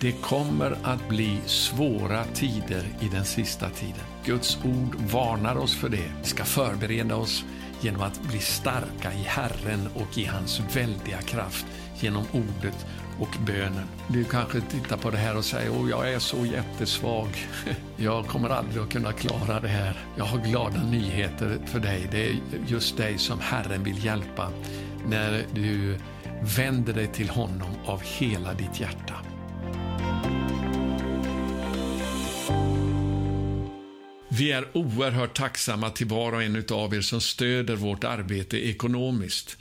Det kommer att bli svåra tider i den sista tiden. Guds ord varnar oss för det. Vi ska förbereda oss genom att bli starka i Herren och i hans väldiga kraft genom ordet och bönen. Du kanske tittar på det här och säger att jag är så jättesvag. Jag kommer aldrig att kunna klara det här. Jag har glada nyheter för dig. Det är just dig som Herren vill hjälpa när du vänder dig till honom av hela ditt hjärta. Vi är oerhört tacksamma till var och en av er som stöder vårt arbete ekonomiskt.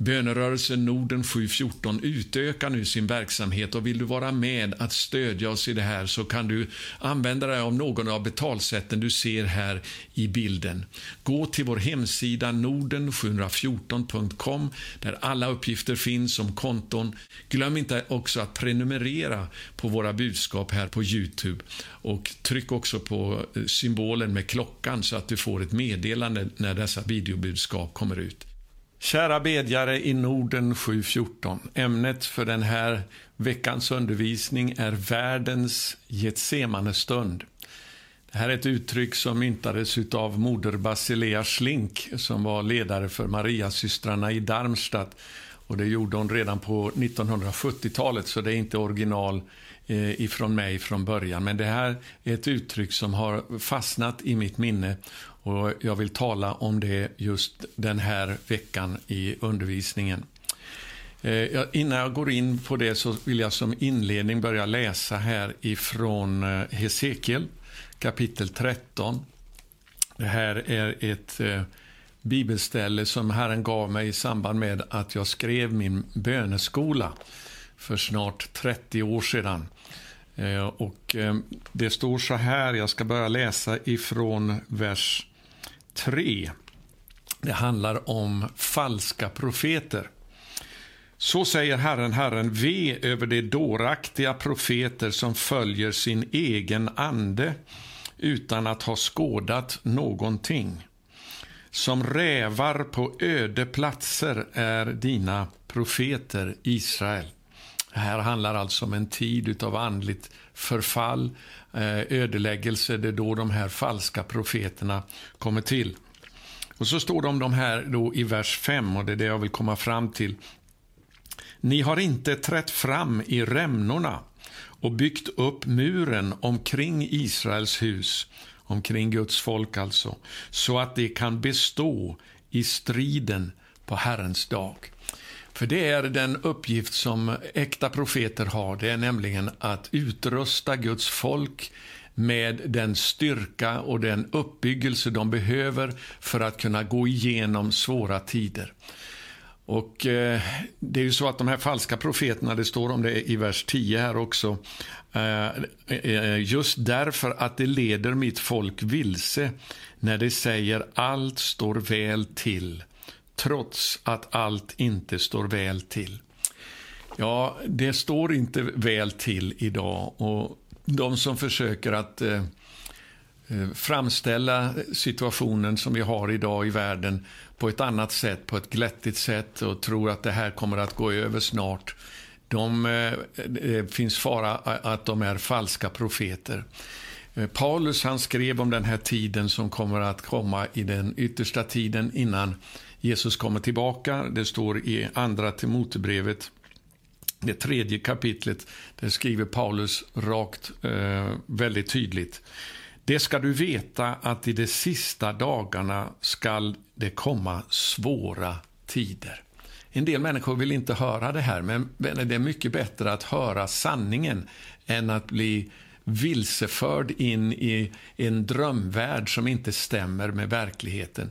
Bönerörelsen Norden 714 utökar nu sin verksamhet och vill du vara med att stödja oss i det här så kan du använda dig av någon av betalsätten du ser här i bilden. Gå till vår hemsida norden714.com där alla uppgifter finns om konton. Glöm inte också att prenumerera på våra budskap här på Youtube och tryck också på eh, symbolen med klockan så att du får ett meddelande när dessa videobudskap kommer ut. Kära bedjare i Norden 714. Ämnet för den här veckans undervisning är världens Getsemanestund. Det här är ett uttryck som myntades av moder Basilea Schlink som var ledare för Mariasystrarna i Darmstadt. Och det gjorde hon redan på 1970-talet, så det är inte original eh, ifrån mig från början. Men det här är ett uttryck som har fastnat i mitt minne och jag vill tala om det just den här veckan i undervisningen. Eh, innan jag går in på det så vill jag som inledning börja läsa här ifrån eh, Hesekiel kapitel 13. Det här är ett eh, bibelställe som Herren gav mig i samband med att jag skrev min böneskola för snart 30 år sedan. Eh, och eh, Det står så här, jag ska börja läsa ifrån vers 3. Det handlar om falska profeter. Så säger Herren, Herren, ve över de dåraktiga profeter som följer sin egen ande utan att ha skådat någonting. Som rävar på öde platser är dina profeter, Israel. Det här handlar alltså om en tid av andligt förfall, eh, ödeläggelse. Det är då de här falska profeterna kommer till. Och så står det om de här då i vers 5 och det är det jag vill komma fram till. Ni har inte trätt fram i rämnorna och byggt upp muren omkring Israels hus, omkring Guds folk alltså, så att det kan bestå i striden på Herrens dag. För det är den uppgift som äkta profeter har, det är nämligen att utrusta Guds folk med den styrka och den uppbyggelse de behöver för att kunna gå igenom svåra tider. Och eh, Det är ju så att de här falska profeterna, det står om det i vers 10 här också, eh, eh, just därför att det leder mitt folk vilse när det säger allt står väl till, trots att allt inte står väl till. Ja, det står inte väl till idag och de som försöker att eh, eh, framställa situationen som vi har idag i världen på ett annat sätt, på ett glättigt sätt och tror att det här kommer att gå över snart. De, eh, det finns fara att de är falska profeter. Eh, Paulus han skrev om den här tiden som kommer att komma i den yttersta tiden innan Jesus kommer tillbaka. Det står i Andra Timotebrevet det tredje kapitlet, där skriver Paulus rakt, eh, väldigt tydligt. Det ska du veta att i de sista dagarna skall det komma svåra tider. En del människor vill inte höra det här, men det är mycket bättre att höra sanningen än att bli vilseförd in i en drömvärld som inte stämmer med verkligheten.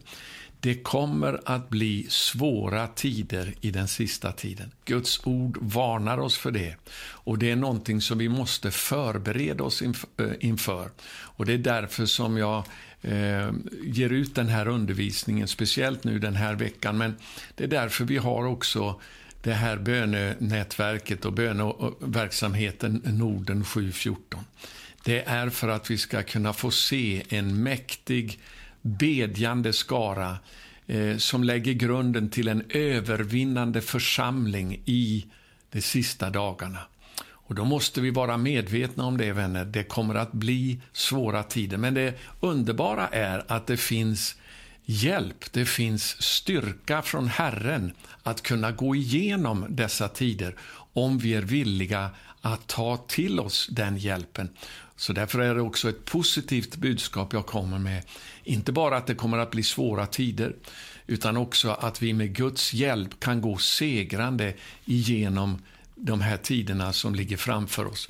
Det kommer att bli svåra tider i den sista tiden. Guds ord varnar oss för det. Och Det är någonting som vi måste förbereda oss eh, inför. Och Det är därför som jag eh, ger ut den här undervisningen, speciellt nu den här veckan. Men det är därför vi har också det här bönenätverket och böneverksamheten Norden 714. Det är för att vi ska kunna få se en mäktig bedjande skara eh, som lägger grunden till en övervinnande församling i de sista dagarna. Och Då måste vi vara medvetna om det, vänner. Det kommer att bli svåra tider. Men det underbara är att det finns hjälp, det finns styrka från Herren att kunna gå igenom dessa tider om vi är villiga att ta till oss den hjälpen. Så därför är det också ett positivt budskap jag kommer med. Inte bara att det kommer att bli svåra tider, utan också att vi med Guds hjälp kan gå segrande igenom de här tiderna som ligger framför oss.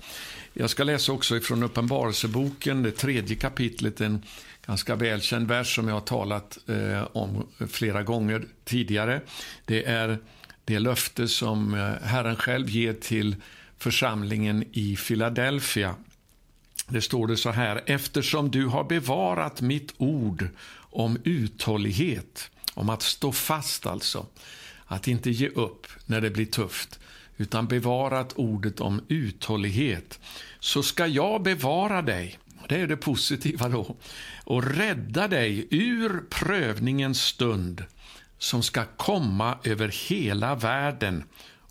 Jag ska läsa också ifrån Uppenbarelseboken, det tredje kapitlet, en ganska välkänd vers som jag har talat eh, om flera gånger tidigare. Det är det löfte som eh, Herren själv ger till församlingen i Philadelphia. Det står det så här, eftersom du har bevarat mitt ord om uthållighet, om att stå fast alltså, att inte ge upp när det blir tufft, utan bevarat ordet om uthållighet, så ska jag bevara dig, det är det positiva då, och rädda dig ur prövningens stund som ska komma över hela världen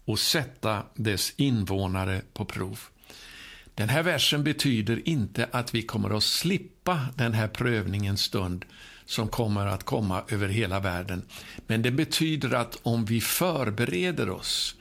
och sätta dess invånare på prov. Den här versen betyder inte att vi kommer att slippa den här prövningens stund som kommer att komma över hela världen. Men det betyder att om vi förbereder oss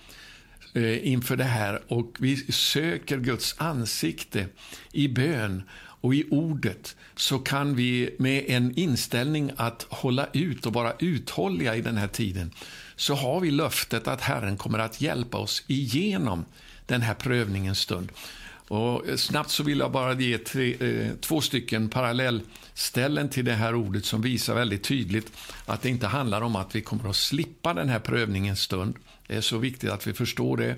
eh, inför det här och vi söker Guds ansikte i bön och i ordet så kan vi med en inställning att hålla ut och vara uthålliga i den här tiden så har vi löftet att Herren kommer att hjälpa oss igenom den här prövningens stund. Och eh, snabbt så vill jag bara ge tre, eh, två stycken parallellställen till det här ordet som visar väldigt tydligt att det inte handlar om att vi kommer att slippa den här prövningens stund. Det är så viktigt att vi förstår det.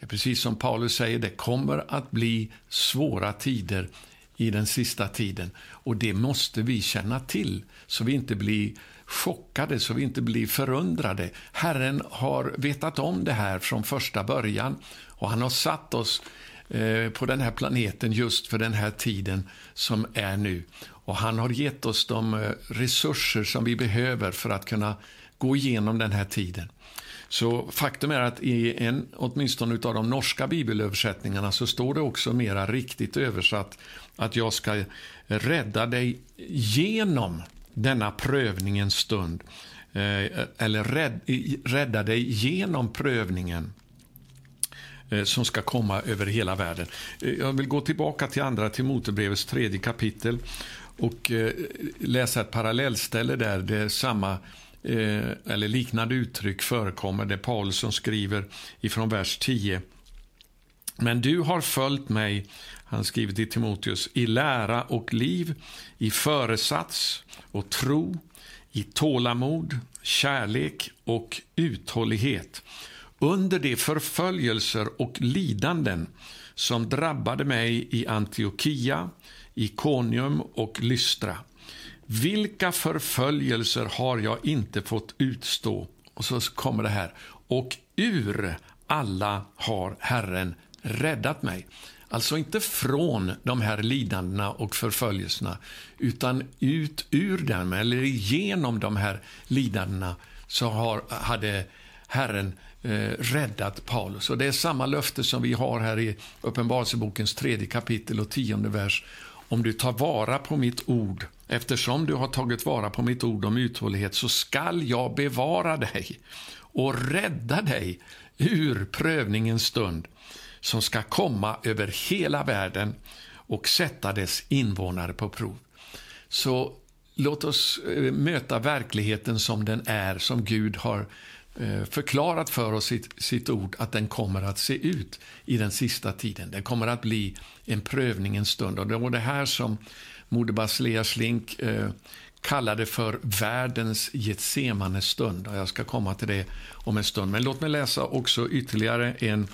Det är precis som Paulus säger, det kommer att bli svåra tider i den sista tiden. Och det måste vi känna till, så vi inte blir chockade, så vi inte blir förundrade. Herren har vetat om det här från första början och han har satt oss Eh, på den här planeten just för den här tiden som är nu. Och han har gett oss de eh, resurser som vi behöver för att kunna gå igenom den här tiden. Så faktum är att i en, åtminstone av de norska bibelöversättningarna så står det också mera riktigt översatt att jag ska rädda dig genom denna prövningens stund. Eh, eller rädda dig genom prövningen Eh, som ska komma över hela världen. Eh, jag vill gå tillbaka till andra Timotebrevets tredje kapitel och eh, läsa ett parallellställe där det samma eller liknande uttryck förekommer. Det Paulus skriver ifrån vers 10. Men du har följt mig han skriver till Timoteus, i lära och liv, i föresats och tro, i tålamod, kärlek och uthållighet under de förföljelser och lidanden som drabbade mig i Antiochia, Ikonium och Lystra. Vilka förföljelser har jag inte fått utstå? Och så kommer det här. Och ur alla har Herren räddat mig. Alltså inte från de här lidandena och förföljelserna, utan ut ur dem, eller genom de här lidandena, så har, hade Herren eh, räddat Paulus. Och Det är samma löfte som vi har här i Uppenbarelsebokens tredje kapitel och tionde vers. Om du tar vara på mitt ord, eftersom du har tagit vara på mitt ord om uthållighet, så skall jag bevara dig och rädda dig ur prövningens stund som ska komma över hela världen och sätta dess invånare på prov. Så låt oss eh, möta verkligheten som den är, som Gud har eh, Eh, förklarat för oss sitt, sitt ord att den kommer att se ut i den sista tiden. Den kommer att bli en prövning en stund. Och det var det här som moder Basilea Slink eh, kallade för världens Getsemane stund. Och jag ska komma till det om en stund. Men låt mig läsa också ytterligare en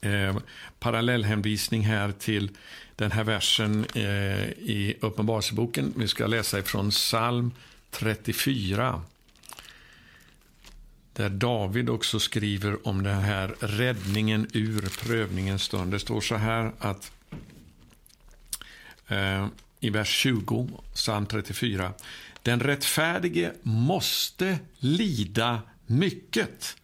eh, parallellhänvisning här till den här versen eh, i Uppenbarelseboken. Vi ska läsa ifrån psalm 34. Där David också skriver om den här räddningen ur prövningens stund. Det står så här att eh, i vers 20, psalm 34. Den rättfärdige måste lida mycket,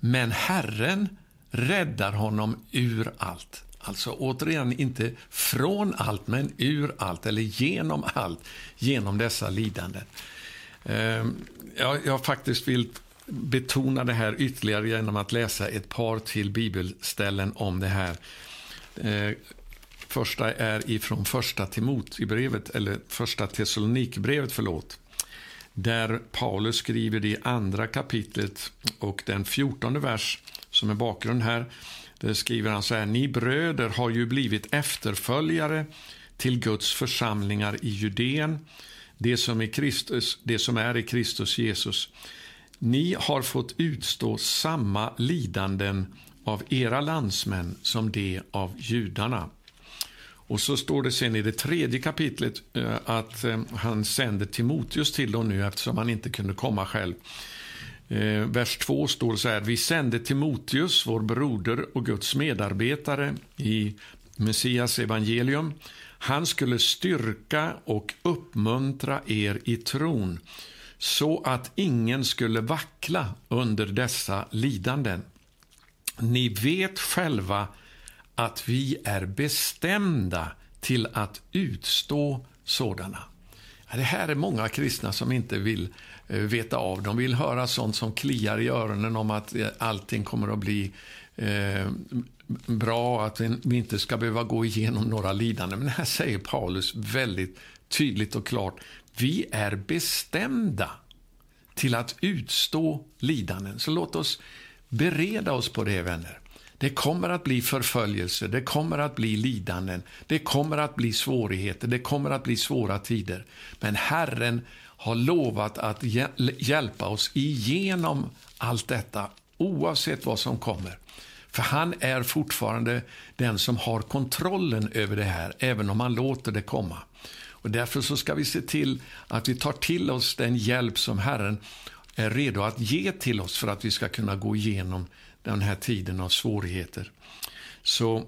men Herren räddar honom ur allt. Alltså återigen, inte från allt, men ur allt, eller genom allt, genom dessa lidanden. Eh, jag, jag faktiskt vill betona det här ytterligare genom att läsa ett par till bibelställen om det här. Eh, första är ifrån första Timotebrevet, eller första Thessalonikbrevet, förlåt. Där Paulus skriver det i andra kapitlet och den fjortonde vers som är bakgrund här. Där skriver han så här, ni bröder har ju blivit efterföljare till Guds församlingar i Judeen, det som, är Kristus, det som är i Kristus Jesus. Ni har fått utstå samma lidanden av era landsmän som de av judarna. Och så står det sen i det tredje kapitlet eh, att eh, han sänder Timoteus till dem nu eftersom han inte kunde komma själv. Eh, vers 2 står så här. Vi sände Timoteus, vår broder och Guds medarbetare i Messias evangelium. Han skulle styrka och uppmuntra er i tron så att ingen skulle vackla under dessa lidanden. Ni vet själva att vi är bestämda till att utstå sådana. Det här är många kristna som inte vill eh, veta av. De vill höra sånt som kliar i öronen om att eh, allting kommer att bli eh, bra, att vi inte ska behöva gå igenom några lidanden. Men här säger Paulus väldigt tydligt och klart. Vi är bestämda till att utstå lidanden. Så låt oss bereda oss på det, vänner. Det kommer att bli förföljelse, det kommer att bli lidanden, det kommer att bli svårigheter, det kommer att bli svåra tider. Men Herren har lovat att hjälpa oss igenom allt detta, oavsett vad som kommer. För han är fortfarande den som har kontrollen över det här, även om han låter det komma. Och Därför så ska vi se till att vi tar till oss den hjälp som Herren är redo att ge till oss för att vi ska kunna gå igenom den här tiden av svårigheter. Så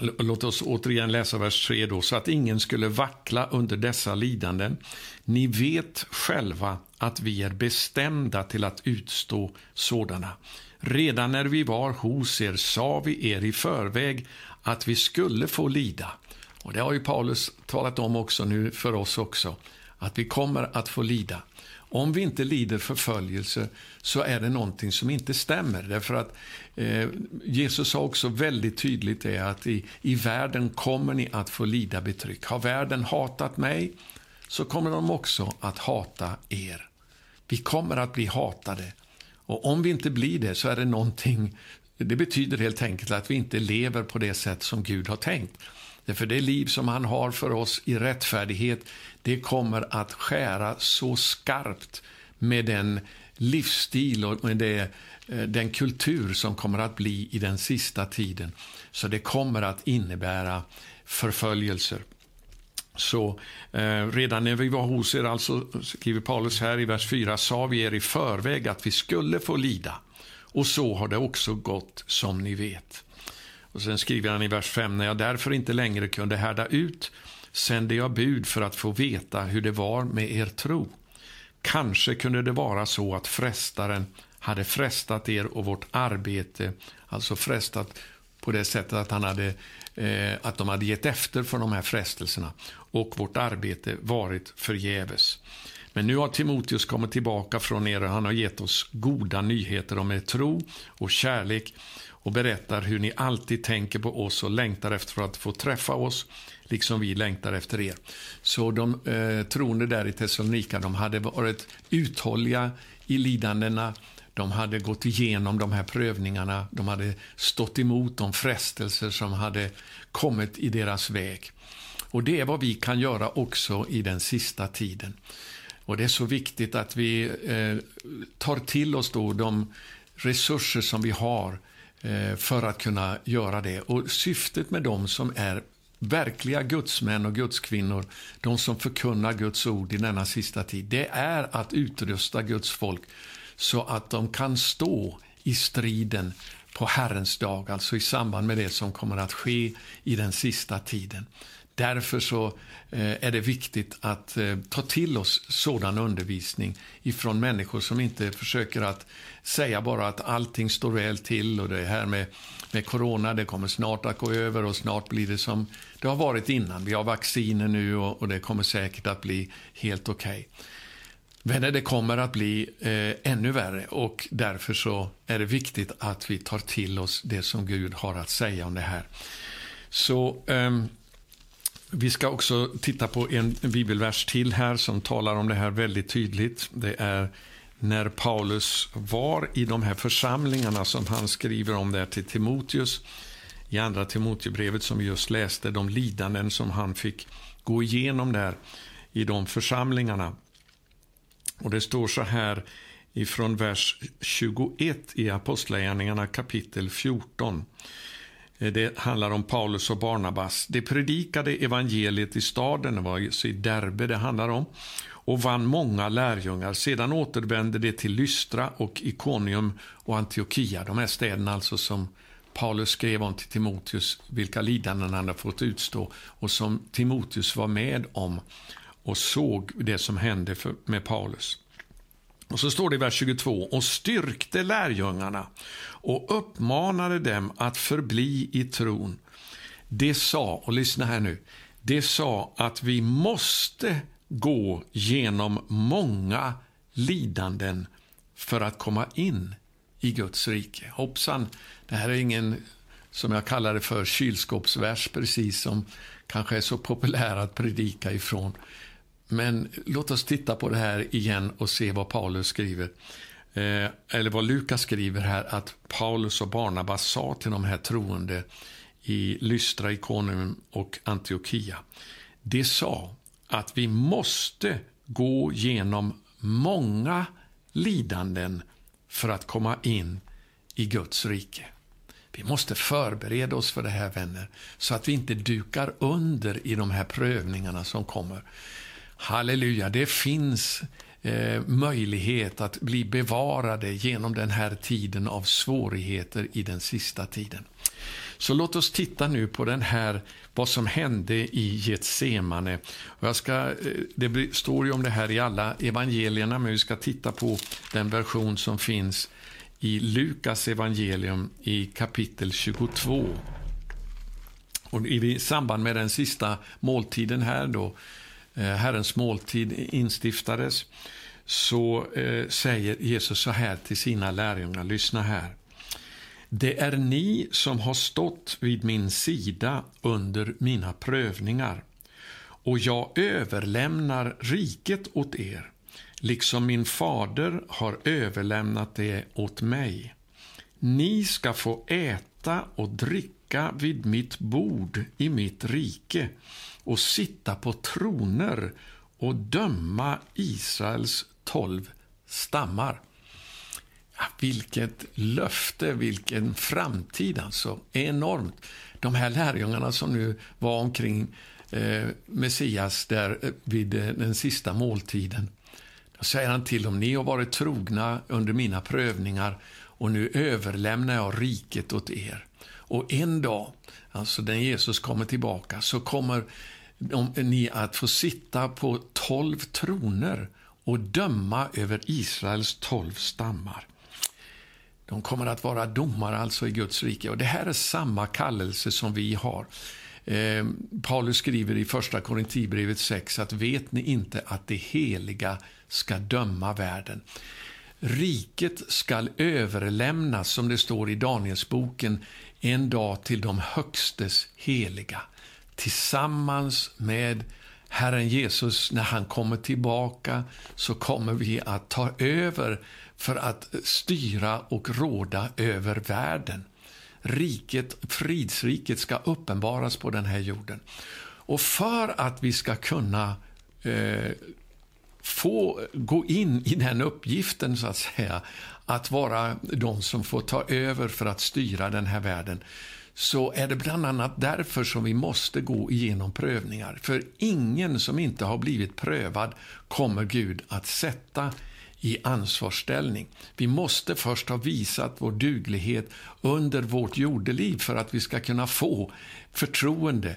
Låt oss återigen läsa vers 3 då. Så att ingen skulle vackla under dessa lidanden. Ni vet själva att vi är bestämda till att utstå sådana. Redan när vi var hos er sa vi er i förväg att vi skulle få lida. Och Det har ju Paulus talat om också nu för oss också, att vi kommer att få lida. Om vi inte lider förföljelse så är det någonting som inte stämmer. Därför att eh, Jesus sa också väldigt tydligt det att i, i världen kommer ni att få lida betryck. Har världen hatat mig så kommer de också att hata er. Vi kommer att bli hatade. Och om vi inte blir det så är det någonting, det betyder helt enkelt att vi inte lever på det sätt som Gud har tänkt. Därför det liv som han har för oss i rättfärdighet, det kommer att skära så skarpt med den livsstil och med det, eh, den kultur som kommer att bli i den sista tiden. Så det kommer att innebära förföljelser. Så eh, redan när vi var hos er, alltså, skriver Paulus här i vers 4, sa vi er i förväg att vi skulle få lida. Och så har det också gått, som ni vet. Och Sen skriver han i vers 5, när jag därför inte längre kunde härda ut sände jag bud för att få veta hur det var med er tro. Kanske kunde det vara så att frestaren hade frestat er och vårt arbete, alltså frestat på det sättet att, han hade, eh, att de hade gett efter för de här frestelserna och vårt arbete varit förgäves. Men nu har Timoteus kommit tillbaka från er och han har gett oss goda nyheter om er tro och kärlek och berättar hur ni alltid tänker på oss och längtar efter att få träffa oss, liksom vi längtar efter er. Så de eh, troende där i Thessalonika, de hade varit uthålliga i lidandena, de hade gått igenom de här prövningarna, de hade stått emot de frestelser som hade kommit i deras väg. Och Det är vad vi kan göra också i den sista tiden. Och Det är så viktigt att vi eh, tar till oss då de resurser som vi har Eh, Eh, för att kunna göra det. Och Syftet med dem som är verkliga gudsmän och gudskvinnor, de som förkunnar Guds ord i denna sista tid, det är att utrusta Guds folk så att de kan stå i striden på Herrens dag, alltså i samband med det som kommer att ske i den sista tiden. Därför så eh, är det viktigt att eh, ta till oss sådan undervisning ifrån människor som inte försöker att säga bara att allting står väl till och det här med, med corona, det kommer snart att gå över och snart blir det som det har varit innan. Vi har vacciner nu och, och det kommer säkert att bli helt okej. Okay. Vänner, det kommer att bli eh, ännu värre och därför så är det viktigt att vi tar till oss det som Gud har att säga om det här. Så eh, vi ska också titta på en bibelvers till här som talar om det här väldigt tydligt. Det är när Paulus var i de här församlingarna som han skriver om där till Timoteus i andra Timoteusbrevet som vi just läste, de lidanden som han fick gå igenom där i de församlingarna. Och Det står så här ifrån vers 21 i Apostlagärningarna kapitel 14. Eh, det handlar om Paulus och Barnabas. De predikade evangeliet i staden, det var i Derbe det handlar om, och vann många lärjungar. Sedan återvände de till Lystra och Ikonium och Antiochia, de här städerna alltså som Paulus skrev om till Timoteus, vilka lidanden han hade fått utstå och som Timoteus var med om och såg det som hände för, med Paulus. Och så står det i vers 22, och styrkte lärjungarna och uppmanade dem att förbli i tron. Det sa, och lyssna här nu, det sa att vi måste gå genom många lidanden för att komma in i Guds rike. Hoppsan, det här är ingen, som jag kallar det för, kylskåpsvers precis som kanske är så populär att predika ifrån. Men låt oss titta på det här igen och se vad Paulus skriver. Eh, eller vad Lukas skriver här, att Paulus och Barnabas sa till de här troende i Lystra, Ikonium och Antiochia. De sa att vi måste gå genom många lidanden för att komma in i Guds rike. Vi måste förbereda oss för det här, vänner, så att vi inte dukar under i de här prövningarna som kommer. Halleluja, det finns eh, möjlighet att bli bevarade genom den här tiden av svårigheter i den sista tiden. Så låt oss titta nu på den här, vad som hände i Getsemane. Jag ska, eh, det står ju om det här i alla evangelierna, men vi ska titta på den version som finns i Lukas evangelium i kapitel 22. Och I samband med den sista måltiden här då, Eh, Eh, Herrens måltid instiftades så eh, säger Jesus så här till sina lärjungar, lyssna här. Det är ni som har stått vid min sida under mina prövningar och jag överlämnar riket åt er, liksom min fader har överlämnat det åt mig. Ni ska få äta och dricka vid mitt bord i mitt rike och sitta på troner och döma Israels tolv stammar. Ja, vilket löfte, vilken framtid alltså. Enormt. De här lärjungarna som nu var omkring eh, Messias där eh, vid eh, den sista måltiden. Då säger han till dem, ni har varit trogna under mina prövningar och nu överlämnar jag riket åt er. Och en dag, alltså när Jesus kommer tillbaka, så kommer ni att få sitta på tolv troner och döma över Israels tolv stammar. De kommer att vara domare alltså i Guds rike. Och Det här är samma kallelse som vi har. Eh, Paulus skriver i första Korintierbrevet 6 att vet ni inte att det heliga ska döma världen. Riket skall överlämnas, som det står i Danielsboken, en dag till de högstes heliga tillsammans med Herren Jesus, när han kommer tillbaka, så kommer vi att ta över för att styra och råda över världen. Riket, fridsriket ska uppenbaras på den här jorden. Och för att vi ska kunna eh, få gå in i den uppgiften, så att säga, att vara de som får ta över för att styra den här världen, så är det bland annat därför som vi måste gå igenom prövningar. För ingen som inte har blivit prövad kommer Gud att sätta i ansvarsställning. Vi måste först ha visat vår duglighet under vårt jordeliv för att vi ska kunna få förtroende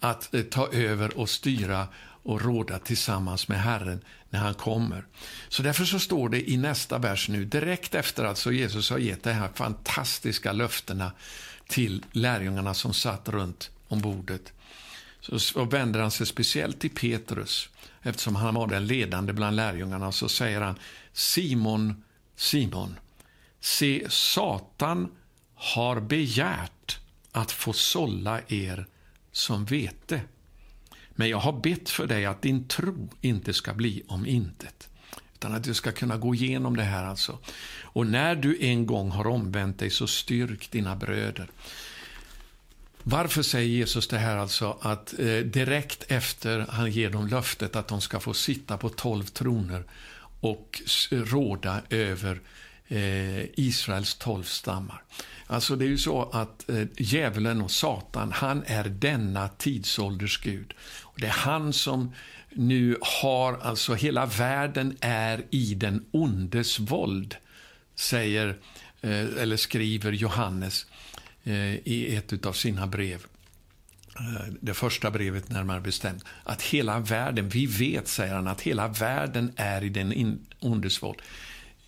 att eh, ta över och styra och råda tillsammans med Herren när han kommer. Så därför så står det i nästa vers nu, direkt efter alltså Jesus har gett de här fantastiska löftena till lärjungarna som satt runt om bordet. Så vänder han sig speciellt till Petrus, eftersom han var den ledande bland lärjungarna, så säger han Simon, Simon, se, Satan har begärt att få sålla er som vete. Men jag har bett för dig att din tro inte ska bli om intet. Utan att du ska kunna gå igenom det här alltså. Och när du en gång har omvänt dig, så styrk dina bröder. Varför säger Jesus det här alltså att eh, direkt efter han ger dem löftet att de ska få sitta på tolv troner och råda över eh, Israels tolv stammar. Alltså det är ju så att eh, djävulen och Satan, han är denna tidsålders Gud. Det är han som nu har, alltså hela världen är i den ondes våld, säger, eh, eller skriver Johannes eh, i ett av sina brev. Eh, det första brevet närmare bestämt, att hela världen, vi vet, säger han, att hela världen är i den ondes våld.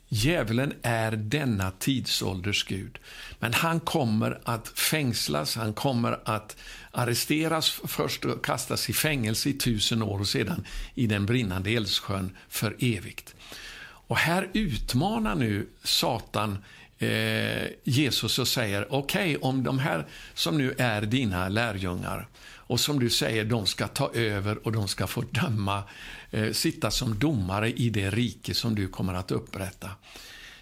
Djävulen är denna tidsålders Gud. Men han kommer att fängslas, han kommer att arresteras först och kastas i fängelse i tusen år och sedan i den brinnande Eldsjön för evigt. Och här utmanar nu Satan eh, Jesus och säger, okej, okay, om de här som nu är dina lärjungar och som du säger, de ska ta över och de ska få döma, eh, sitta som domare i det rike som du kommer att upprätta.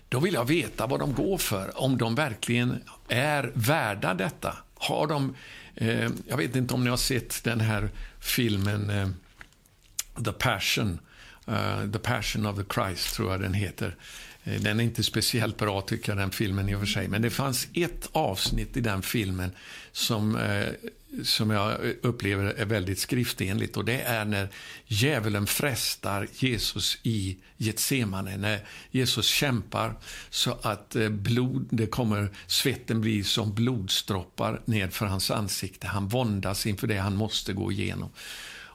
Då vill jag veta vad de går för, om de verkligen är värda detta. Har de, eh, jag vet inte om ni har sett den här filmen eh, The Passion, uh, The Passion of the Christ, tror jag den heter. Eh, den är inte speciellt bra, tycker jag, den filmen i och för sig. Men det fanns ett avsnitt i den filmen som, eh, som jag upplever är väldigt skriftenligt. Och det är när djävulen frestar Jesus i Getsemane. När Jesus kämpar så att eh, blod, det kommer, svetten blir som blodsdroppar ned för hans ansikte. Han våndas inför det han måste gå igenom.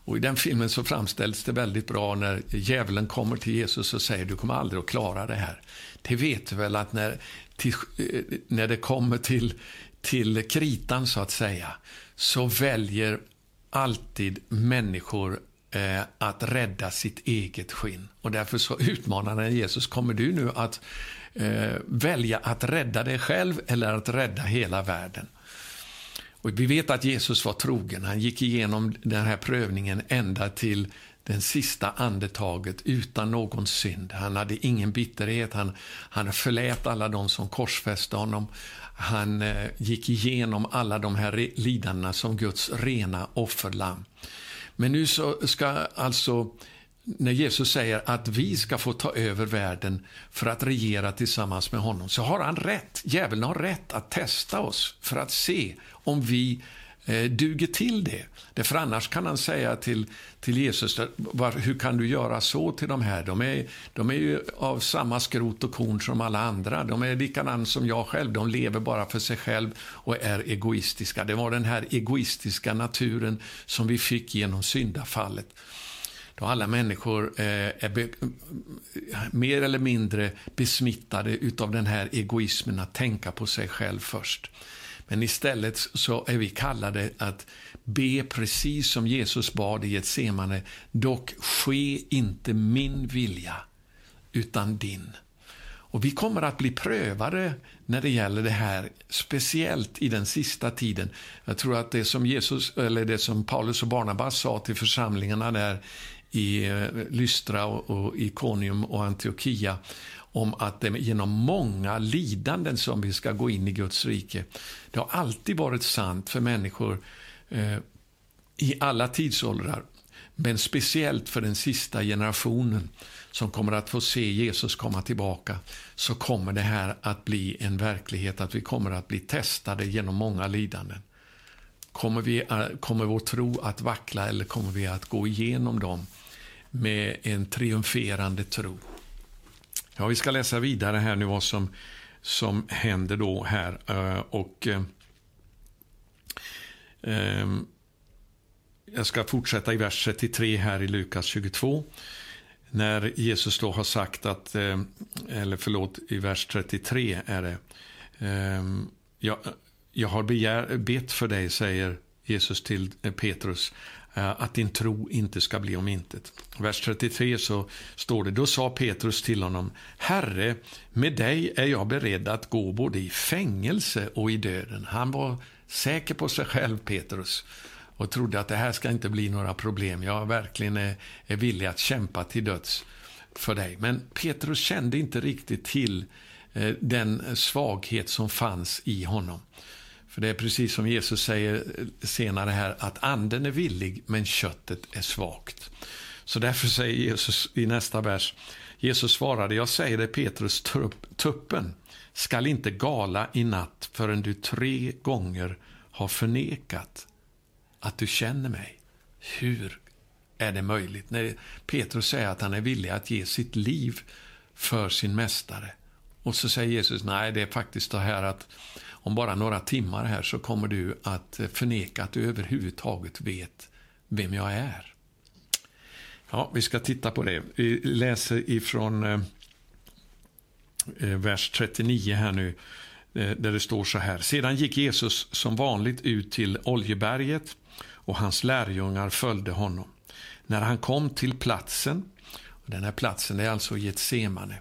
Och I den filmen så framställs det väldigt bra när djävulen kommer till Jesus och säger du kommer aldrig att klara det här. Det vet du väl att när, till, eh, när det kommer till, till kritan så att säga så väljer alltid människor eh, att rädda sitt eget skinn. Och därför så utmanar han Jesus, kommer du nu att eh, välja att rädda dig själv eller att rädda hela världen? Och vi vet att Jesus var trogen. Han gick igenom den här prövningen ända till den sista andetaget utan någon synd. Han hade ingen bitterhet. Han, han förlät alla de som korsfäste honom. Han eh, gick igenom alla de här lidandena som Guds rena offerlamm. Men nu så ska alltså när Jesus säger att vi ska få ta över världen för att regera tillsammans med honom, så har han rätt. Djävulen har rätt att testa oss för att se om vi eh, duger till det. Därför annars kan han säga till, till Jesus, var, hur kan du göra så till de här? De är, de är ju av samma skrot och korn som alla andra. De är likadana som jag själv. De lever bara för sig själv och är egoistiska. Det var den här egoistiska naturen som vi fick genom syndafallet då alla människor eh, är mer eller mindre besmittade av den här egoismen att tänka på sig själv först. Men istället så är vi kallade att be precis som Jesus bad i Getsemane. Dock ske inte min vilja, utan din. Och Vi kommer att bli prövade när det gäller det här, speciellt i den sista tiden. Jag tror att det som, Jesus, eller det som Paulus och Barnabas sa till församlingarna där i eh, Lystra och Ikonium och Antiochia om att det är genom många lidanden som vi ska gå in i Guds rike. Det har alltid varit sant för människor eh, i alla tidsåldrar, men speciellt för den sista generationen som kommer att få se Jesus komma tillbaka, så kommer det här att bli en verklighet, att vi kommer att bli testade genom många lidanden. Kommer, vi, eh, kommer vår tro att vackla eller kommer vi att gå igenom dem med en triumferande tro? Ja, vi ska läsa vidare här nu vad som, som händer då här. Eh, och eh, ehm, Jag ska fortsätta i vers 33 här i Lukas 22. När Jesus då har sagt att, eh, eller förlåt, i vers 33 är det. Eh, jag, jag har begär, bett för dig, säger Jesus till eh, Petrus, Eh, att din tro inte ska bli om intet. Vers 33 så står det, då sa Petrus till honom, Herre, med dig är jag beredd att gå både i fängelse och i döden. Han var säker på sig själv, Petrus, och trodde att det här ska inte bli några problem. Jag verkligen är, är villig att kämpa till döds för dig. Men Petrus kände inte riktigt till eh, den svaghet som fanns i honom. För det är precis som Jesus säger eh, senare här, att anden är villig men köttet är svagt. Så därför säger Jesus i nästa vers, Jesus svarade, jag säger dig Petrus, tuppen skall inte gala i natt förrän du tre gånger har förnekat att du känner mig. Hur är det möjligt? När Petrus säger att han är villig att ge sitt liv för sin mästare. Och så säger Jesus, nej, det är faktiskt det här att om bara några timmar här så kommer du att eh, förneka att du överhuvudtaget vet vem jag är. Ja, vi ska titta på det. Vi läser ifrån eh, eh vers 39 här nu, eh, där det står så här. Sedan gick Jesus som vanligt ut till Oljeberget och hans lärjungar följde honom. När han kom till platsen, och den här platsen är alltså Getsemane,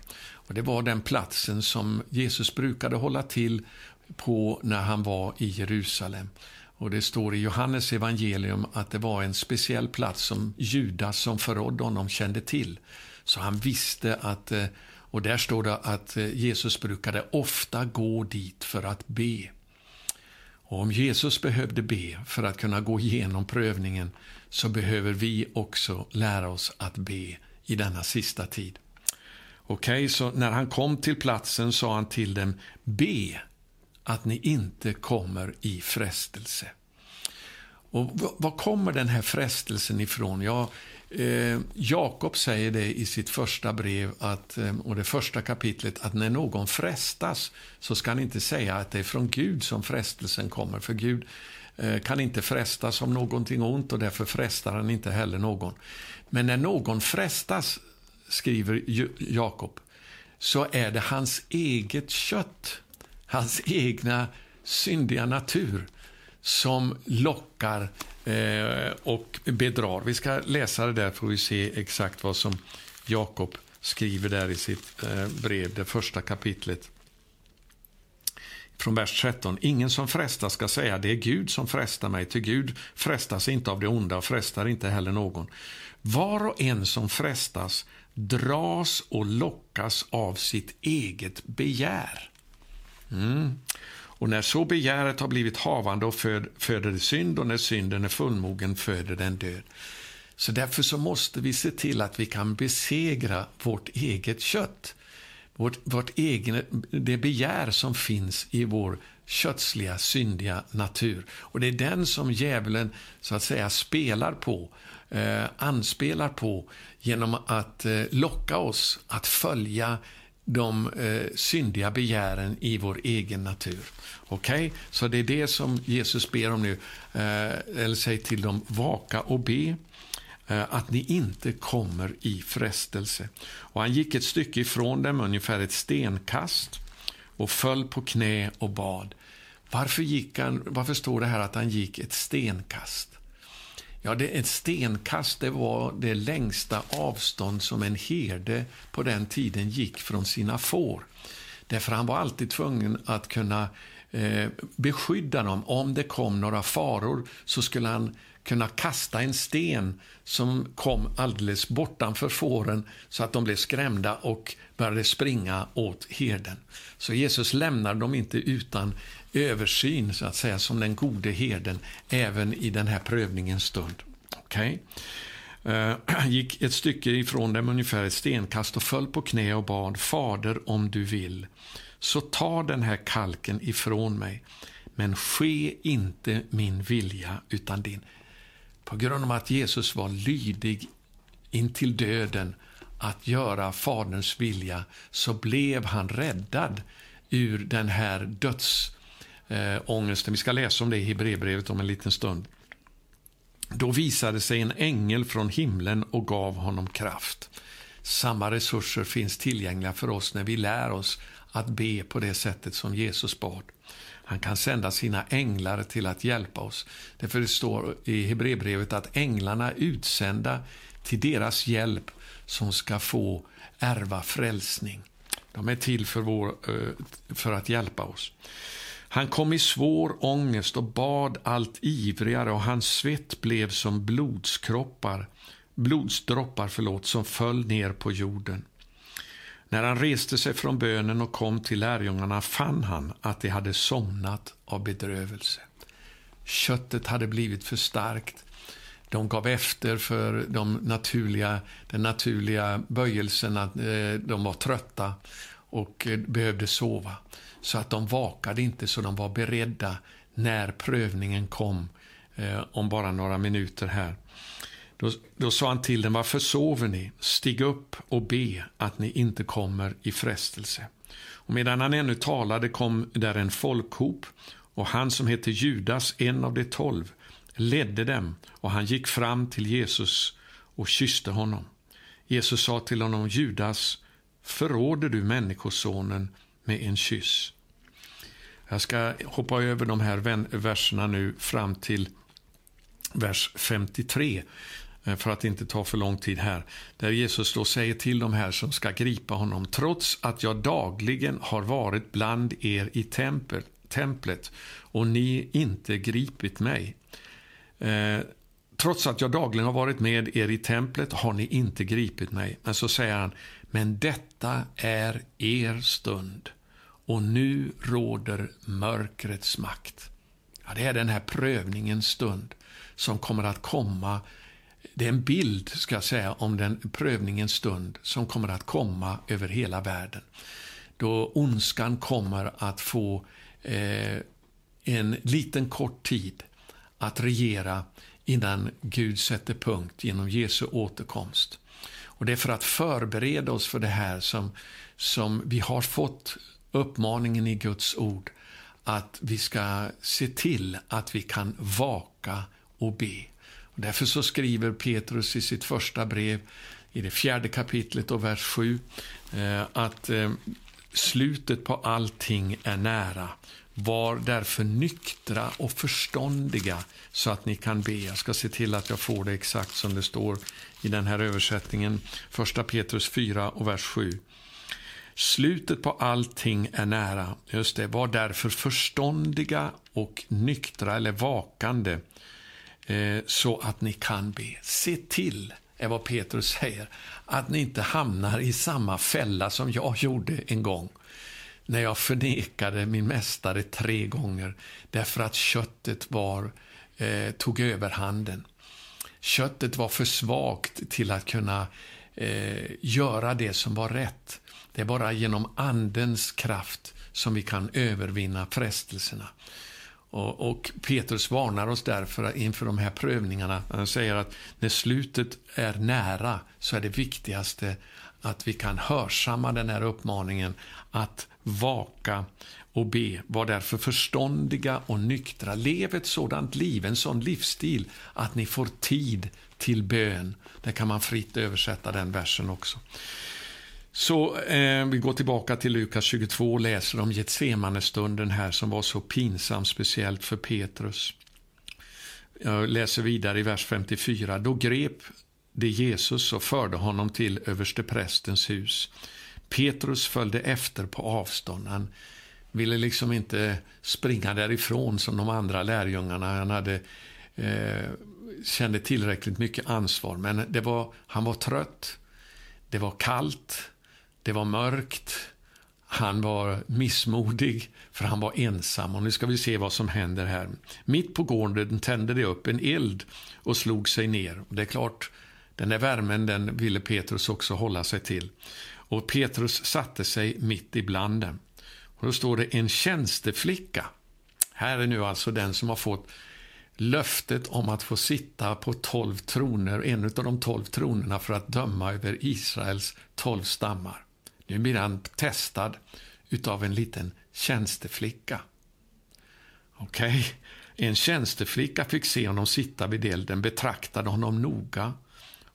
och det var den platsen som Jesus brukade hålla till på när han var i Jerusalem. Och Det står i Johannes evangelium att det var en speciell plats som Judas som förrådde honom kände till. Så han visste att, eh, och där står det att eh, Jesus brukade ofta gå dit för att be. Och om Jesus behövde be för att kunna gå igenom prövningen så behöver vi också lära oss att be i denna sista tid. Okej, okay, så när han kom till platsen sa han till dem, be att ni inte kommer i frestelse. Och Var kommer den här frestelsen ifrån? Ja, eh, Jakob säger det i sitt första brev, att, eh, och det första kapitlet, att när någon frestas så ska han inte säga att det är från Gud som frestelsen kommer, för Gud eh, kan inte frestas om någonting ont och därför frestar han inte heller någon. Men när någon frestas, skriver Jakob, så är det hans eget kött hans egna syndiga natur som lockar eh, och bedrar. Vi ska läsa det där får vi se exakt vad som Jakob skriver där i sitt eh, brev, det första kapitlet. Från vers 13. Ingen som frestas ska säga det är Gud som frestar mig, till Gud frestas inte av det onda och frestar inte heller någon. Var och en som frestas dras och lockas av sitt eget begär. Mm. Och när så begäret har blivit havande och föd, föder det synd och när synden är fullmogen föder den död. Så därför så måste vi se till att vi kan besegra vårt eget kött. Vårt, vårt egen, det begär som finns i vår kötsliga, syndiga natur. Och det är den som djävulen så att säga spelar på, eh, anspelar på genom att eh, locka oss att följa de eh, syndiga begären i vår egen natur. Okej, okay? så det är det som Jesus ber om nu. Eh, eller säger till dem, vaka och be eh, att ni inte kommer i frestelse. Och han gick ett stycke ifrån dem, ungefär ett stenkast, och föll på knä och bad. Varför, gick han, varför står det här att han gick ett stenkast? Ja, det, ett stenkast det var det längsta avstånd som en herde på den tiden gick från sina får. Därför han var alltid tvungen att kunna eh, beskydda dem. Om det kom några faror så skulle han kunna kasta en sten som kom alldeles bortanför fåren så att de blev skrämda och började springa åt herden. Så Jesus lämnar dem inte utan översyn, så att säga, som den gode herden, även i den här prövningens stund. Okay. Uh, eh, gick ett stycke ifrån dem, ungefär ett stenkast, och föll på knä och bad, Fader, om du vill, så ta den här kalken ifrån mig, men ske inte min vilja, utan din. På grund av att Jesus var lydig intill döden att göra Faderns vilja så blev han räddad ur den här döds... Eh, dödsångesten. Vi ska läsa om det i Hebreerbrevet om en liten stund. Då visade sig en ängel från himlen och gav honom kraft. Samma resurser finns tillgängliga för oss när vi lär oss att be på det sättet som Jesus bad. Han kan sända sina änglar till att hjälpa oss. Därför det står i Hebreerbrevet att änglarna är utsända till deras hjälp som ska få ärva frälsning. De är till för, vår, eh, för att hjälpa oss. Han kom i svår ångest och bad allt ivrigare och hans svett blev som blodskroppar, blodsdroppar förlåt, som föll ner på jorden. När han reste sig från bönen och kom till lärjungarna fann han att de hade somnat av bedrövelse. Köttet hade blivit för starkt. De gav efter för de naturliga, den naturliga böjelsen att eh, de var trötta och eh, behövde sova. Så att de vakade inte, så de var beredda när prövningen kom eh, om bara några minuter här. Då, då sa han till dem, varför sover ni? Stig upp och be att ni inte kommer i frestelse. Och medan han ännu talade kom där en folkhop och han som hette Judas, en av de tolv, ledde dem och han gick fram till Jesus och kysste honom. Jesus sa till honom, Judas, förråder du Människosonen med en kyss? Jag ska hoppa över de här verserna nu fram till vers 53 eh, för att inte ta för lång tid här. Där Jesus då säger till de här som ska gripa honom. Trots att jag dagligen har varit bland er i tempel, templet och ni inte gripit mig. Eh, trots att jag dagligen har varit med er i templet har ni inte gripit mig. Men så säger han, men detta är er stund och nu råder mörkrets makt. Ja, det är den här prövningens stund som kommer att komma. Det är en bild, ska jag säga, om den prövningens stund som kommer att komma över hela världen. Då ondskan kommer att få eh, en liten kort tid att regera innan Gud sätter punkt genom Jesu återkomst. Och Det är för att förbereda oss för det här som, som vi har fått uppmaningen i Guds ord att vi ska se till att vi kan vaka och be. Och därför så skriver Petrus i sitt första brev, i det fjärde kapitlet och vers 7, eh, att eh, slutet på allting är nära. Var därför nyktra och förståndiga så att ni kan be. Jag ska se till att jag får det exakt som det står i den här översättningen. Första Petrus 4 och vers 7. Slutet på allting är nära. Just det, var därför förståndiga och nyktra eller vakande eh, så att ni kan be. Se till, är vad Petrus säger, att ni inte hamnar i samma fälla som jag gjorde en gång när jag förnekade min mästare tre gånger därför att köttet var, eh, tog överhanden. Köttet var för svagt till att kunna eh, göra det som var rätt. Det är bara genom Andens kraft som vi kan övervinna frestelserna. Och, och Petrus varnar oss därför inför de här prövningarna. Han säger att när slutet är nära så är det viktigaste att vi kan hörsamma den här uppmaningen att vaka och be. Var därför förståndiga och nyktra. Lev ett sådant liv, en sån livsstil, att ni får tid till bön. Där kan man fritt översätta den versen också. Så eh, vi går tillbaka till Lukas 22 och läser om Getsemane-stunden här som var så pinsam, speciellt för Petrus. Jag läser vidare i vers 54. Då grep det Jesus och förde honom till översteprästens hus. Petrus följde efter på avstånd. Han ville liksom inte springa därifrån som de andra lärjungarna. Han hade, eh, kände tillräckligt mycket ansvar, men det var, han var trött. Det var kallt. Det var mörkt. Han var missmodig, för han var ensam. Och nu ska vi se vad som händer här. Mitt på gården tände det upp en eld och slog sig ner. Det är klart, den där värmen den ville Petrus också hålla sig till. Och Petrus satte sig mitt ibland dem. Och då står det en tjänsteflicka. Här är nu alltså den som har fått löftet om att få sitta på tolv troner, en av de tolv tronerna för att döma över Israels tolv stammar. Nu blir han testad utav en liten tjänsteflicka. Okej, okay. en tjänsteflicka fick se honom sitta vid elden, betraktade honom noga.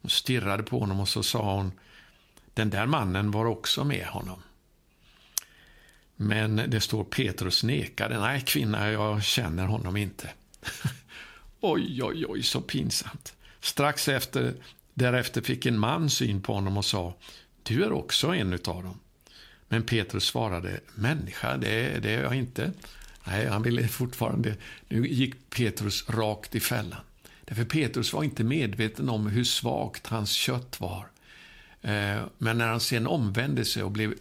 Hon stirrade på honom och så sa hon, den där mannen var också med honom. Men det står Petrus nekade. Nej, kvinna, jag känner honom inte. oj, oj, oj, så pinsamt. Strax efter, därefter fick en man syn på honom och sa, du är också en utav dem. Men Petrus svarade, människa, det, det är jag inte. Nej, han ville fortfarande... Nu gick Petrus rakt i fällan. Därför Petrus var inte medveten om hur svagt hans kött var. Eh, men när han sen omvände sig och blev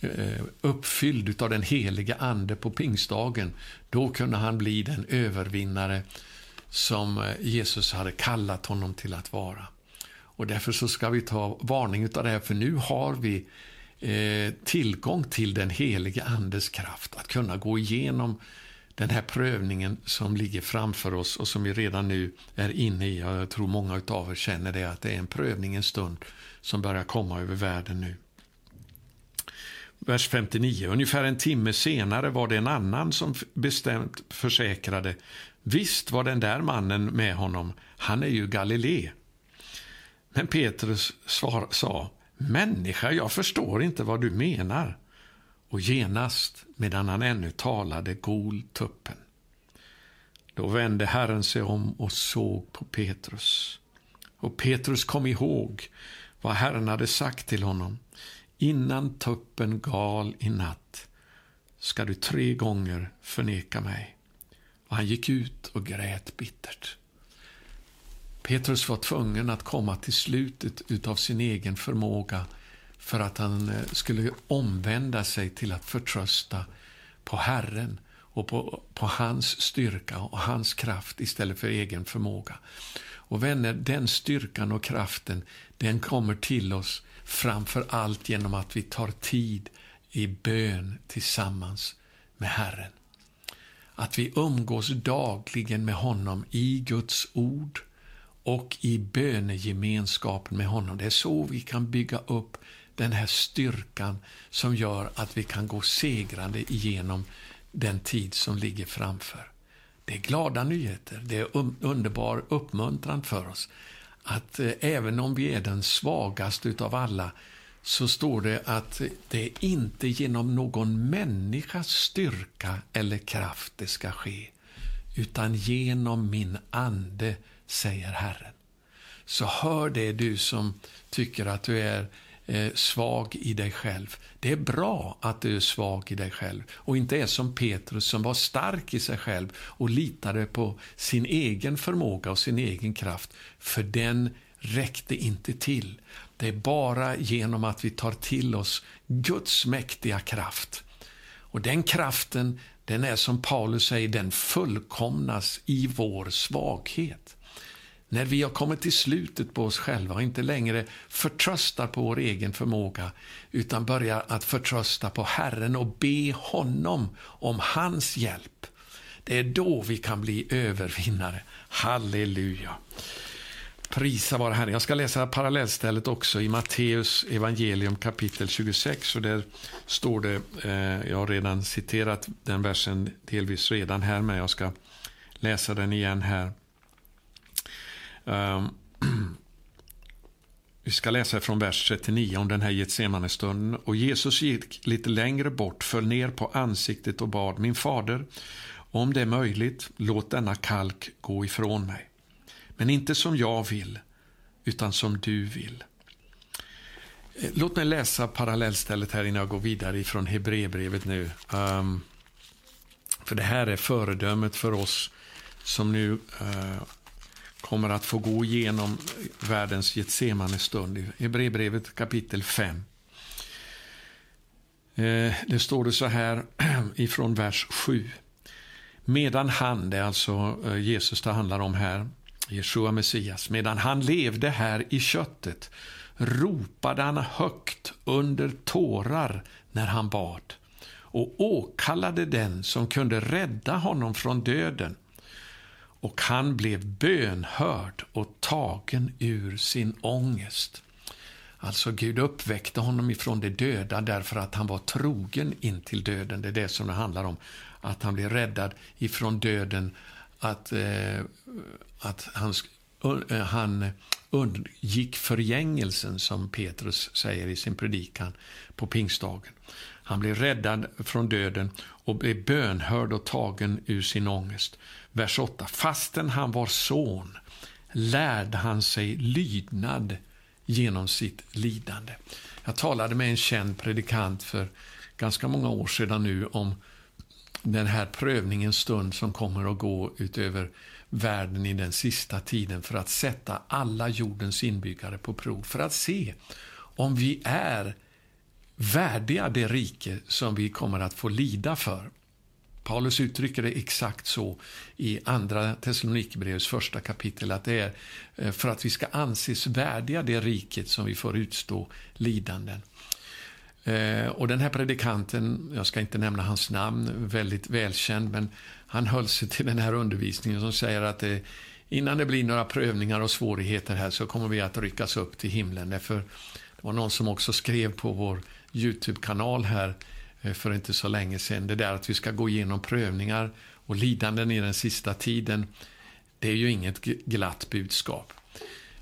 eh, uppfylld av den heliga Ande på pingstdagen, då kunde han bli den övervinnare som eh, Jesus hade kallat honom till att vara. Och därför så ska vi ta varning av det här, för nu har vi tillgång till den heliga Andes kraft, att kunna gå igenom den här prövningen som ligger framför oss och som vi redan nu är inne i. Jag tror många av er känner det, att det är en prövningens stund som börjar komma över världen nu. Vers 59. Ungefär en timme senare var det en annan som bestämt försäkrade Visst var den där mannen med honom, han är ju Galilé. Men Petrus svar, sa Människa, jag förstår inte vad du menar. Och genast, medan han ännu talade, gol tuppen. Då vände Herren sig om och såg på Petrus. Och Petrus kom ihåg vad Herren hade sagt till honom. Innan tuppen gal i natt ska du tre gånger förneka mig. Och han gick ut och grät bittert. Petrus var tvungen att komma till slutet av sin egen förmåga för att han eh, skulle omvända sig till att förtrösta på Herren och på, på hans styrka och hans kraft istället för egen förmåga. Och vänner, den styrkan och kraften den kommer till oss framför allt genom att vi tar tid i bön tillsammans med Herren. Att vi umgås dagligen med honom i Guds ord och i bönegemenskapen med honom. Det är så vi kan bygga upp den här styrkan som gör att vi kan gå segrande igenom den tid som ligger framför. Det är glada nyheter, det är um-, underbar uppmuntran för oss. Att eh, även om vi är den svagaste utav alla så står det att det är inte genom någon människas styrka eller kraft det ska ske, utan genom min ande, säger Herren. Så hör det du som tycker att du är eh, svag i dig själv. Det är bra att du är svag i dig själv och inte är som Petrus som var stark i sig själv och litade på sin egen förmåga och sin egen kraft, för den räckte inte till. Det är bara genom att vi tar till oss Guds mäktiga kraft. Och den kraften, den är som Paulus säger, den fullkomnas i vår svaghet. När vi har kommit till slutet på oss själva och inte längre förtröstar på vår egen förmåga utan börjar att förtrösta på Herren och be honom om hans hjälp. Det är då vi kan bli övervinnare. Halleluja. Prisa vare Herren. Jag ska läsa parallellstället också i Matteus evangelium kapitel 26. Och där står det, eh, jag har redan citerat den versen delvis redan här, men jag ska läsa den igen här. Ehm, vi ska läsa från vers 39 om den här Getsemane-stunden. Och Jesus gick lite längre bort, föll ner på ansiktet och bad, min fader, om det är möjligt, låt denna kalk gå ifrån mig. Men inte som jag vill, utan som du vill. Eh, låt mig läsa parallellstället här innan jag går vidare ifrån Hebreerbrevet nu. Um, för det här är föredömet för oss som nu uh, kommer att få gå igenom världens Getsemane stund. I Hebreerbrevet kapitel 5. Eh, det står det så här ifrån vers 7. Medan han, det är alltså eh, Jesus det handlar om här, Jeshua Messias, medan han levde här i köttet ropade han högt under tårar när han bad och åkallade den som kunde rädda honom från döden och han blev bönhörd och tagen ur sin ångest. Alltså Gud uppväckte honom ifrån de döda därför att han var trogen in till döden. Det är det som det handlar om. Att han blev räddad ifrån döden, att, eh, att han, uh, han undgick förgängelsen, som Petrus säger i sin predikan på pingstdagen. Han blev räddad från döden och blev bönhörd och tagen ur sin ångest. Vers 8. Fastän han var son lärde han sig lydnad genom sitt lidande. Jag talade med en känd predikant för ganska många år sedan nu om den här prövningens stund som kommer att gå utöver världen i den sista tiden för att sätta alla jordens inbyggare på prov, för att se om vi är värdiga det rike som vi kommer att få lida för. Paulus uttrycker det exakt så i Andra Thessalonikerbrevets första kapitel, att det är eh, för att vi ska anses värdiga det riket som vi får utstå lidanden. Eh, och den här predikanten, jag ska inte nämna hans namn, väldigt välkänd, men han höll sig till den här undervisningen som säger att det, innan det blir några prövningar och svårigheter här så kommer vi att ryckas upp till himlen. Därför det var någon som också skrev på vår Youtube-kanal här Eh, för inte så länge sedan. Det där att vi ska gå igenom prövningar och lidanden i den sista tiden, det är ju inget glatt budskap.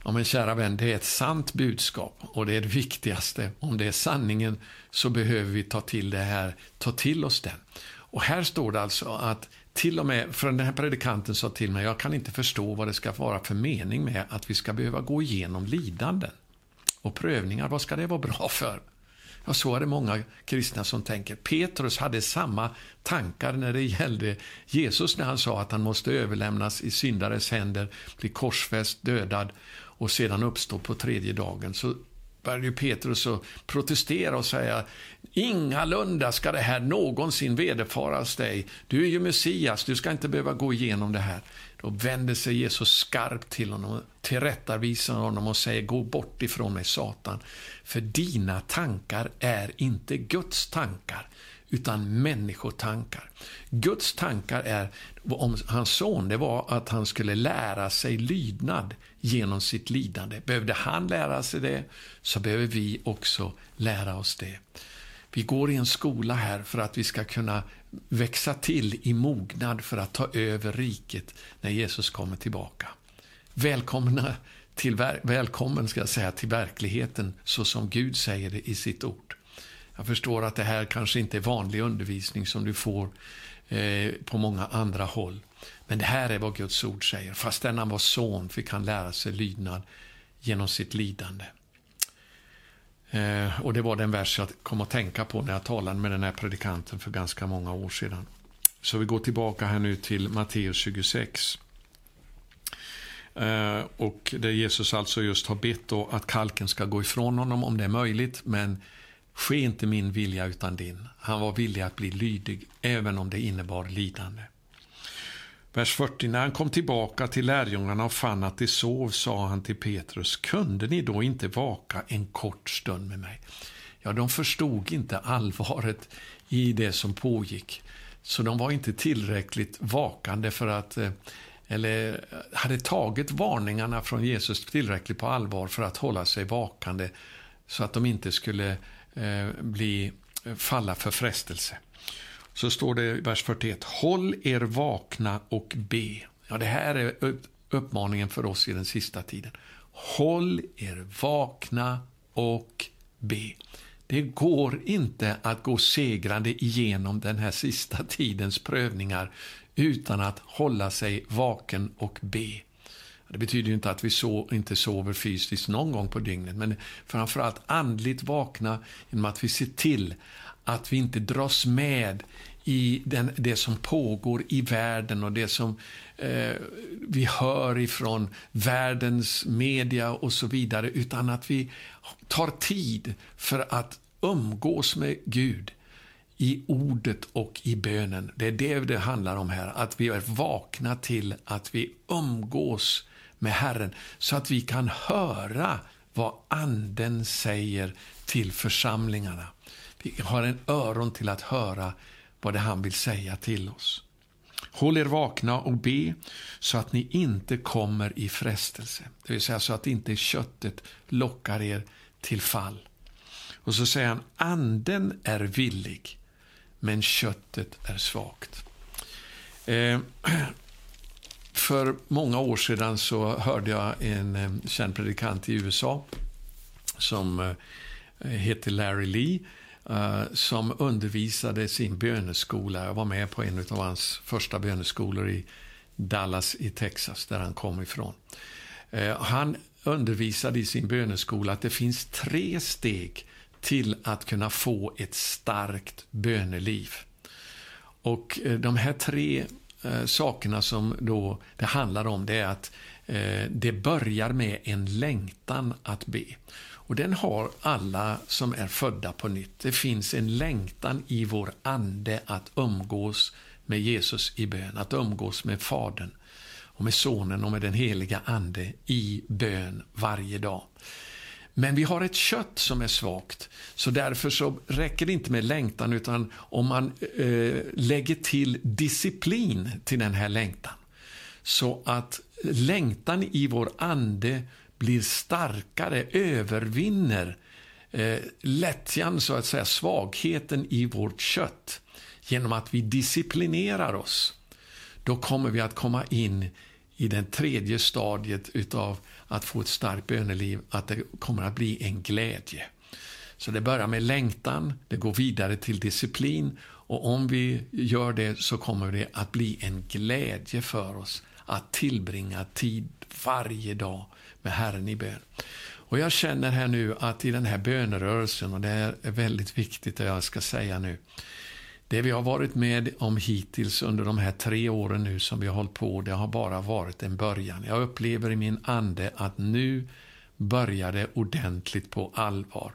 Ja, men kära vän, det är ett sant budskap och det är det viktigaste. Om det är sanningen så behöver vi ta till det här, ta till oss den. Och här står det alltså att till och med, för den här predikanten sa till mig, jag kan inte förstå vad det ska vara för mening med att vi ska behöva gå igenom lidanden och prövningar. Vad ska det vara bra för? Ja, så är det många kristna som tänker. Petrus hade samma tankar när det gällde Jesus när han sa att han måste överlämnas i syndares händer, bli korsfäst, dödad och sedan uppstå på tredje dagen. Så började Petrus att protestera och säga ingalunda ska det här någonsin vederfaras dig. Du är ju Messias, du ska inte behöva gå igenom det här. Då vänder sig Jesus skarpt till honom, tillrättavisar honom och säger gå bort ifrån mig Satan. För dina tankar är inte Guds tankar utan människotankar. Guds tankar är, om hans son, det var att han skulle lära sig lydnad genom sitt lidande. Behövde han lära sig det, så behöver vi också lära oss det. Vi går i en skola här för att vi ska kunna växa till i mognad för att ta över riket när Jesus kommer tillbaka. Välkomna till, välkommen ska jag säga, till verkligheten så som Gud säger det i sitt ord. Jag förstår att det här kanske inte är vanlig undervisning som du får eh, på många andra håll. Men det här är vad Guds ord säger. Fastän han var son fick han lära sig lydnad genom sitt lidande. Eh, och Det var den vers jag kom att tänka på när jag talade med den här predikanten för ganska många år sedan. Så vi går tillbaka här nu till Matteus 26. Eh, och där Jesus alltså just har bett att kalken ska gå ifrån honom om det är möjligt, men ske inte min vilja utan din. Han var villig att bli lydig, även om det innebar lidande. Vers 40. När han kom tillbaka till lärjungarna och fann att de sov sa han till Petrus, kunde ni då inte vaka en kort stund med mig? Ja, de förstod inte allvaret i det som pågick, så de var inte tillräckligt vakande för att eh, eller eh, hade tagit varningarna från Jesus tillräckligt på allvar för att hålla sig vakande så att de inte skulle eh, bli, eh, falla för frestelse så står det i vers 41. Håll er vakna och be. Ja, det här är uppmaningen för oss i den sista tiden. Håll er vakna och be. Det går inte att gå segrande igenom den här sista tidens prövningar utan att hålla sig vaken och be. Det betyder inte att vi so inte sover fysiskt någon gång på dygnet, men framförallt andligt vakna genom att vi ser till att vi inte dras med i den, det som pågår i världen och det som eh, vi hör ifrån världens media och så vidare, utan att vi tar tid för att umgås med Gud i ordet och i bönen. Det är det det handlar om här, att vi är vakna till att vi umgås med Herren så att vi kan höra vad Anden säger till församlingarna. Vi har en öron till att höra vad det han vill säga till oss. Håll er vakna och be så att ni inte kommer i frestelse. Det vill säga så att inte köttet lockar er till fall. Och så säger han, anden är villig, men köttet är svagt. Eh, för många år sedan så hörde jag en eh, känd predikant i USA som eh, heter Larry Lee Eh, som undervisade sin böneskola. Jag var med på en av hans första böneskolor i Dallas i Texas, där han kom ifrån. Eh, han undervisade i sin böneskola att det finns tre steg till att kunna få ett starkt böneliv. Och eh, de här tre sakerna som då det handlar om det är att det börjar med en längtan att be. Och den har alla som är födda på nytt. Det finns en längtan i vår ande att umgås med Jesus i bön, att umgås med Fadern och med Sonen och med den heliga Ande i bön varje dag. Men vi har ett kött som är svagt, så därför så räcker det inte med längtan, utan om man eh, lägger till disciplin till den här längtan, så att längtan i vår ande blir starkare, övervinner eh, lättjan, så att säga, svagheten i vårt kött, genom att vi disciplinerar oss, då kommer vi att komma in i det tredje stadiet utav att få ett starkt böneliv, att det kommer att bli en glädje. Så det börjar med längtan, det går vidare till disciplin och om vi gör det så kommer det att bli en glädje för oss att tillbringa tid varje dag med Herren i bön. Och jag känner här nu att i den här bönerörelsen, och det är väldigt viktigt det jag ska säga nu, det vi har varit med om hittills under de här tre åren nu som vi har hållit på, det har bara varit en början. Jag upplever i min ande att nu börjar det ordentligt på allvar.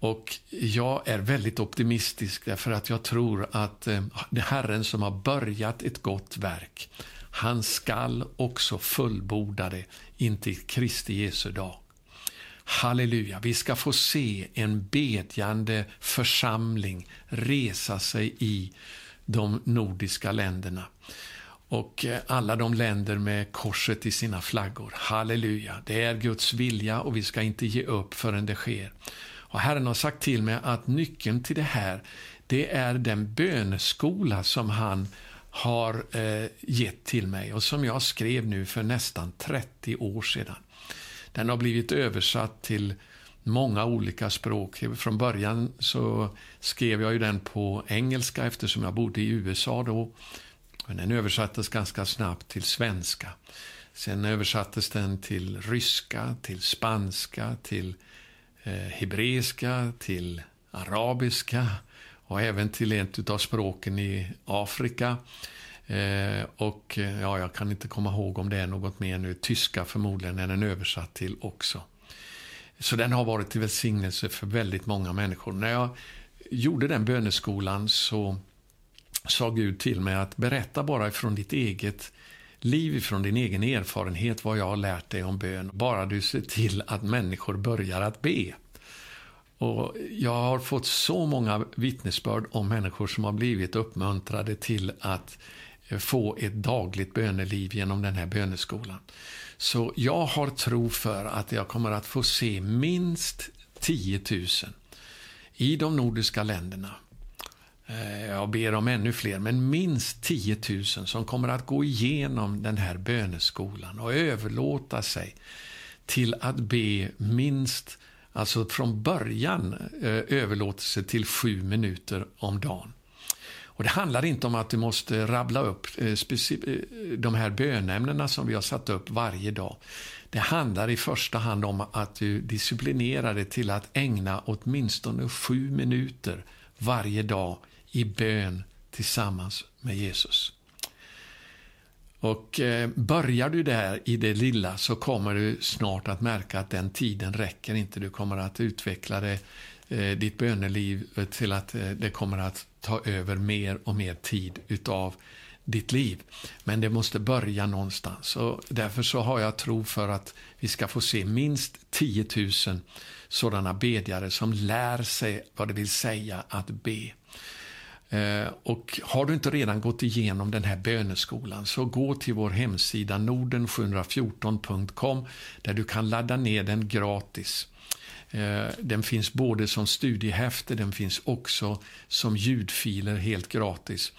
Och jag är väldigt optimistisk därför att jag tror att eh, det Herren som har börjat ett gott verk, han skall också fullborda det intill Kristi Jesu dag. Halleluja, vi ska få se en bedjande församling resa sig i de nordiska länderna. Och eh, alla de länder med korset i sina flaggor. Halleluja, det är Guds vilja och vi ska inte ge upp förrän det sker. Och Herren har sagt till mig att nyckeln till det här, det är den böneskola som han har eh, gett till mig och som jag skrev nu för nästan 30 år sedan. Den har blivit översatt till många olika språk. Från början så skrev jag ju den på engelska eftersom jag bodde i USA då. Men den översattes ganska snabbt till svenska. Sen översattes den till ryska, till spanska, till eh, hebreiska, till arabiska och även till ett av språken i Afrika. Eh, och eh, ja, jag kan inte komma ihåg om det är något mer nu. Tyska förmodligen är den översatt till också. Så den har varit till välsignelse för väldigt många människor. När jag gjorde den böneskolan så sa Gud till mig att berätta bara från ditt eget liv, från din egen erfarenhet, vad jag har lärt dig om bön. Bara du ser till att människor börjar att be. Och jag har fått så många vittnesbörd om människor som har blivit uppmuntrade till att eh, få ett dagligt böneliv genom den här böneskolan. Så jag har tro för att jag kommer att få se minst 10 000 i de nordiska länderna. Eh, jag ber om ännu fler, men minst 10 000 som kommer att gå igenom den här böneskolan och överlåta sig till att be minst, alltså från början eh, överlåtelse till sju minuter om dagen. Och Det handlar inte om att du måste rabbla upp eh, eh, de här bönämnena som vi har satt upp varje dag. Det handlar i första hand om att du disciplinerar dig till att ägna åtminstone sju minuter varje dag i bön tillsammans med Jesus. Och eh, Börjar du där i det lilla så kommer du snart att märka att den tiden räcker inte. Du kommer att utveckla det, eh, ditt böneliv till att eh, det kommer att ta över mer och mer tid utav ditt liv. Men det måste börja någonstans. Och därför så har jag tro för att vi ska få se minst 10 000 sådana bedjare som lär sig vad det vill säga att be. Eh, och har du inte redan gått igenom den här böneskolan så gå till vår hemsida norden714.com där du kan ladda ner den gratis. Eh, den finns både som studiehäfte, den finns också som ljudfiler helt gratis.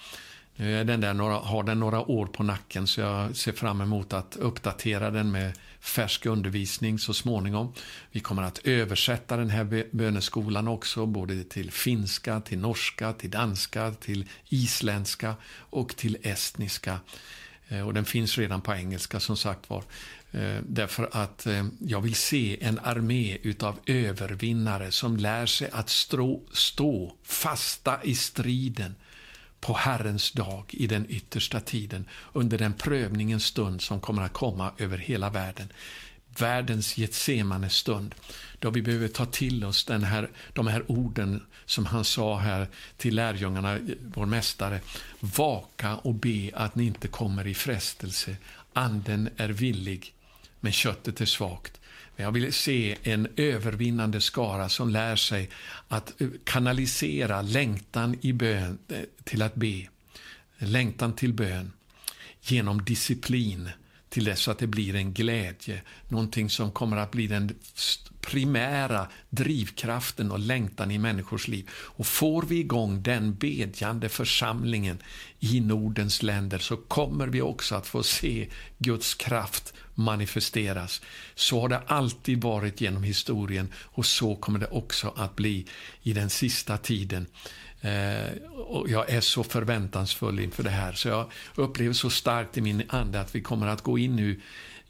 Den där några, har den några år på nacken så jag ser fram emot att uppdatera den med färsk undervisning så småningom. Vi kommer att översätta den här böneskolan också, både till finska, till norska, till danska, till isländska och till estniska. Eh, och den finns redan på engelska som sagt var. Eh, därför att eh, jag vill se en armé utav övervinnare som lär sig att stå fasta i striden på Herrens dag i den yttersta tiden, under den prövningens stund som kommer att komma över hela världen. Världens Getsemane stund, då vi behöver ta till oss den här, de här orden som han sa här till lärjungarna, vår mästare. Vaka och be att ni inte kommer i frestelse. Anden är villig, men köttet är svagt. Jag vill se en övervinnande skara som lär sig att eh, kanalisera längtan i bön eh, till att be. Längtan till bön genom disciplin till dess att det blir en glädje. Någonting som kommer att bli den primära drivkraften och längtan i människors liv. Och får vi igång den bedjande församlingen i Nordens länder så kommer vi också att få se Guds kraft manifesteras. Så har det alltid varit genom historien och så kommer det också att bli i den sista tiden. Eh, och jag är så förväntansfull inför det här, så jag upplever så starkt i min ande att vi kommer att gå in nu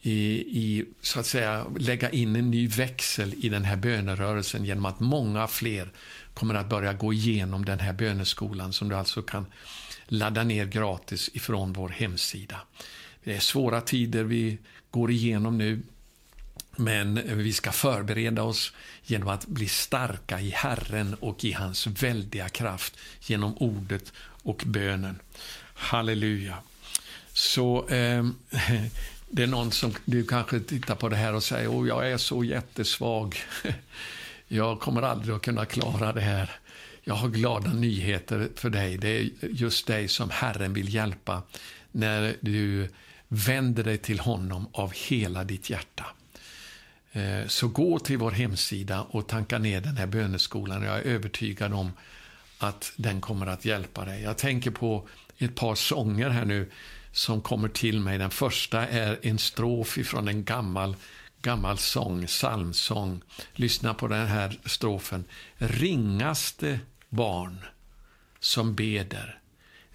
i, i, så att säga, lägga in en ny växel i den här bönerörelsen genom att många fler kommer att börja gå igenom den här böneskolan som du alltså kan ladda ner gratis ifrån vår hemsida. Det är svåra tider vi går igenom nu. Men vi ska förbereda oss genom att bli starka i Herren och i hans väldiga kraft genom ordet och bönen. Halleluja. Så eh, det är någon som du kanske tittar på det här och säger oh, jag är så jättesvag. Jag kommer aldrig att kunna klara det här. Jag har glada nyheter för dig. Det är just dig som Herren vill hjälpa när du vänder dig till honom av hela ditt hjärta. Eh, så gå till vår hemsida och tanka ner den här böneskolan. Jag är övertygad om att den kommer att hjälpa dig. Jag tänker på ett par sånger här nu som kommer till mig. Den första är en strof ifrån en gammal, gammal sång, psalmsång. Lyssna på den här strofen. Ringaste barn som beder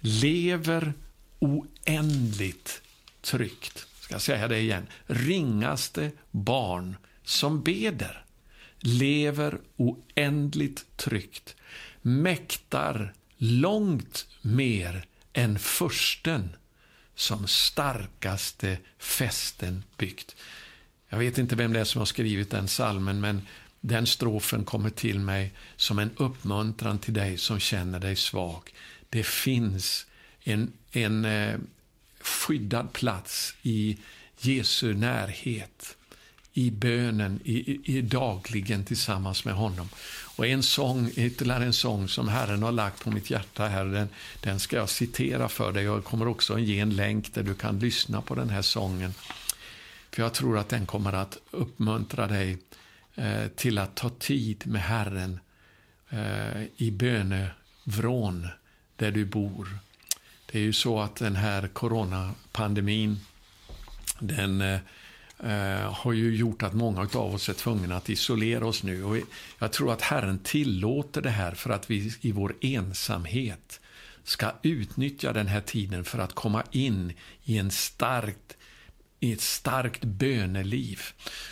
lever oändligt tryggt. Ska jag säga det igen. Ringaste barn som beder lever oändligt tryggt, mäktar långt mer än försten som starkaste fästen byggt. Jag vet inte vem det är som har skrivit den salmen, men den strofen kommer till mig som en uppmuntran till dig som känner dig svag. Det finns en, en, eh, skyddad plats i Jesu närhet, i bönen, i, i, i dagligen tillsammans med honom. Och en sång, ytterligare en sång som Herren har lagt på mitt hjärta här, den, den ska jag citera för dig. Jag kommer också ge en länk där du kan lyssna på den här sången. För jag tror att den kommer att uppmuntra dig eh, till att ta tid med Herren eh, i bönevrån där du bor. Det är ju så att den här coronapandemin, den eh, eh, har ju gjort att många av oss är tvungna att isolera oss nu. Och jag tror att Herren tillåter det här för att vi i vår ensamhet ska utnyttja den här tiden för att komma in i, en starkt, i ett starkt böneliv.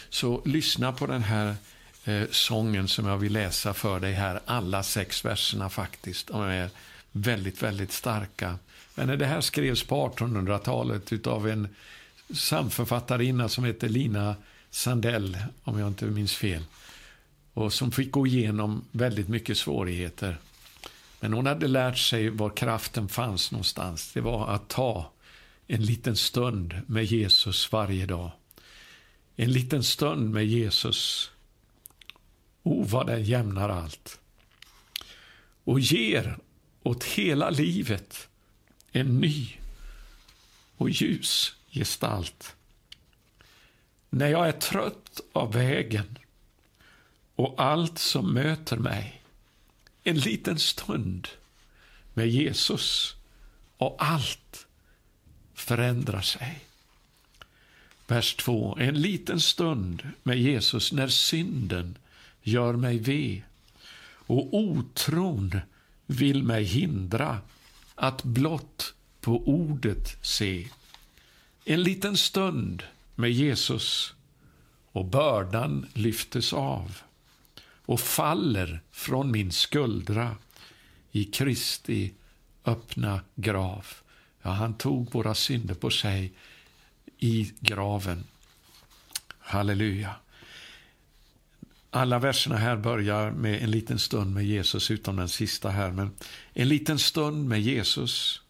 Så lyssna på den här eh, sången som jag vill läsa för dig här. Alla sex verserna faktiskt. De är väldigt, väldigt starka. Men det här skrevs på 1800-talet av en samförfattarinna som heter Lina Sandell, om jag inte minns fel. Och som fick gå igenom väldigt mycket svårigheter. Men hon hade lärt sig var kraften fanns någonstans. Det var att ta en liten stund med Jesus varje dag. En liten stund med Jesus. O, vad den jämnar allt. Och ger åt hela livet en ny och ljus gestalt. När jag är trött av vägen och allt som möter mig, en liten stund med Jesus och allt förändrar sig. Vers 2. En liten stund med Jesus när synden gör mig ve och otron vill mig hindra att blott på ordet se. En liten stund med Jesus och bördan lyftes av och faller från min skuldra i Kristi öppna grav. Ja, han tog våra synder på sig i graven. Halleluja. Alla verserna här börjar med en liten stund med Jesus, utom den sista här. Men en liten stund med Jesus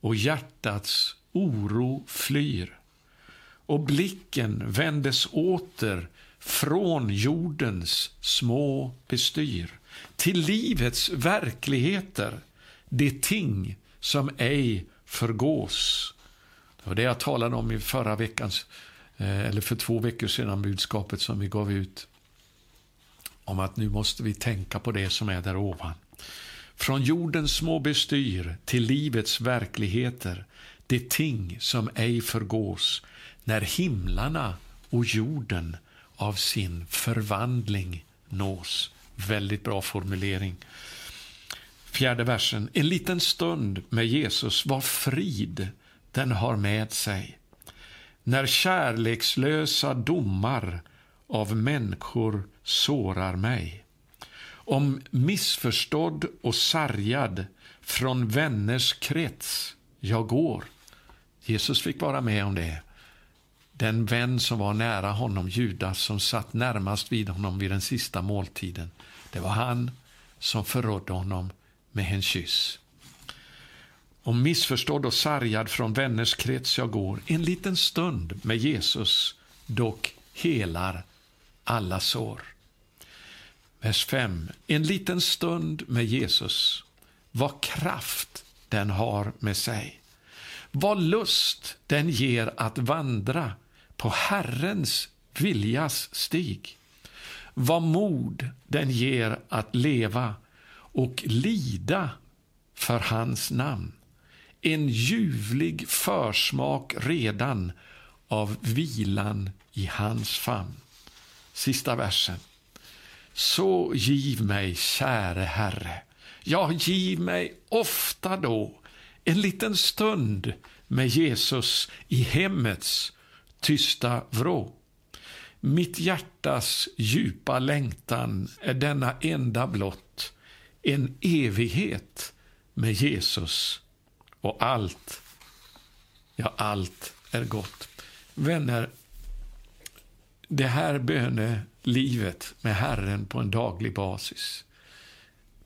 och hjärtats oro flyr. Och blicken vändes åter från jordens små bestyr till livets verkligheter, de ting som ej förgås. Det var det jag talade om i förra veckans, eh, eller för två veckor sedan, budskapet som vi gav ut. Om att nu måste vi tänka på det som är där ovan. Från jordens små bestyr till livets verkligheter, de ting som ej förgås, när himlarna och jorden av sin förvandling nås. Väldigt bra formulering. Fjärde versen. En liten stund med Jesus var frid den har med sig. När kärlekslösa domar av människor sårar mig. Om missförstådd och sargad från vänners krets jag går. Jesus fick vara med om det. Den vän som var nära honom, Judas, som satt närmast vid honom vid den sista måltiden. Det var han som förrådde honom med en kyss. Om missförstådd och sargad från vänners krets jag går, en liten stund med Jesus, dock helar alla sår. Vers 5. En liten stund med Jesus, vad kraft den har med sig. Vad lust den ger att vandra på Herrens viljas stig. Vad mod den ger att leva och lida för hans namn. En ljuvlig försmak redan av vilan i hans famn. Sista versen. Så giv mig, käre Herre, ja, giv mig ofta då en liten stund med Jesus i hemmets tysta vrå. Mitt hjärtas djupa längtan är denna enda blott, en evighet med Jesus och allt, ja, allt är gott. Vänner, det här bönelivet med Herren på en daglig basis,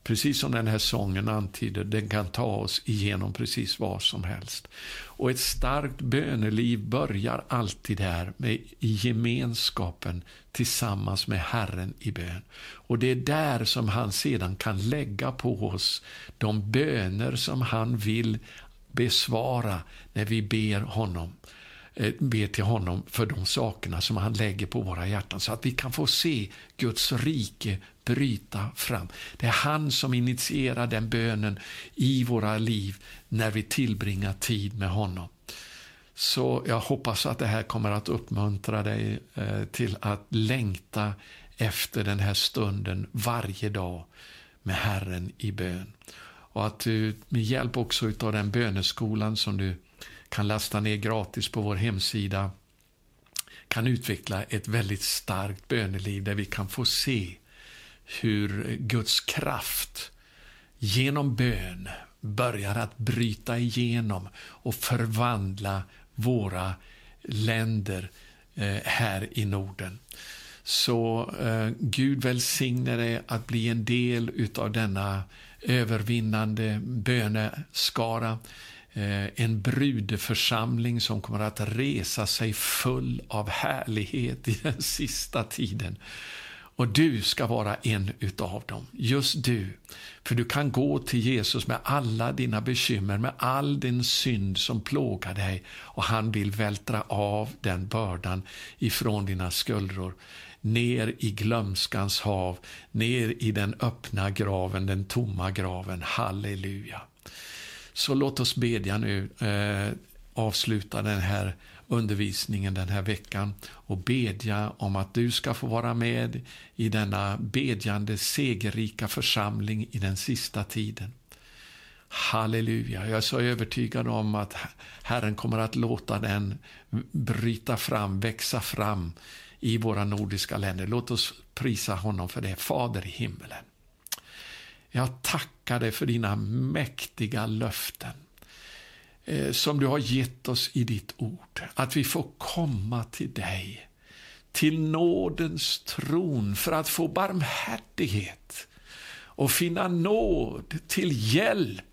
precis som den här sången antyder, den kan ta oss igenom precis vad som helst. Och ett starkt böneliv börjar alltid här med i gemenskapen tillsammans med Herren i bön. Och det är där som han sedan kan lägga på oss de böner som han vill besvara när vi ber honom be ber till honom för de sakerna som han lägger på våra hjärtan så att vi kan få se Guds rike bryta fram. Det är han som initierar den bönen i våra liv när vi tillbringar tid med honom. Så jag hoppas att det här kommer att uppmuntra dig eh, till att längta efter den här stunden varje dag med Herren i bön. Och att du med hjälp också av den böneskolan som du kan lasta ner gratis på vår hemsida kan utveckla ett väldigt starkt böneliv där vi kan få se hur Guds kraft genom bön börjar att bryta igenom och förvandla våra länder eh, här i Norden. Så eh, Gud välsigne dig att bli en del av denna övervinnande böneskara. Eh, en brudeförsamling som kommer att resa sig full av härlighet i den sista tiden. Och du ska vara en utav dem, just du. För du kan gå till Jesus med alla dina bekymmer, med all din synd som plågar dig och han vill vältra av den bördan ifrån dina skuldror ner i glömskans hav, ner i den öppna graven, den tomma graven. Halleluja. Så låt oss bedja nu, eh, avsluta den här undervisningen den här veckan och bedja om att du ska få vara med i denna bedjande, segerrika församling i den sista tiden. Halleluja, jag är så övertygad om att Herren kommer att låta den bryta fram, växa fram i våra nordiska länder. Låt oss prisa honom för det, Fader i himmelen. Jag tackar dig för dina mäktiga löften eh, som du har gett oss i ditt ord. Att vi får komma till dig, till nådens tron för att få barmhärtighet och finna nåd till hjälp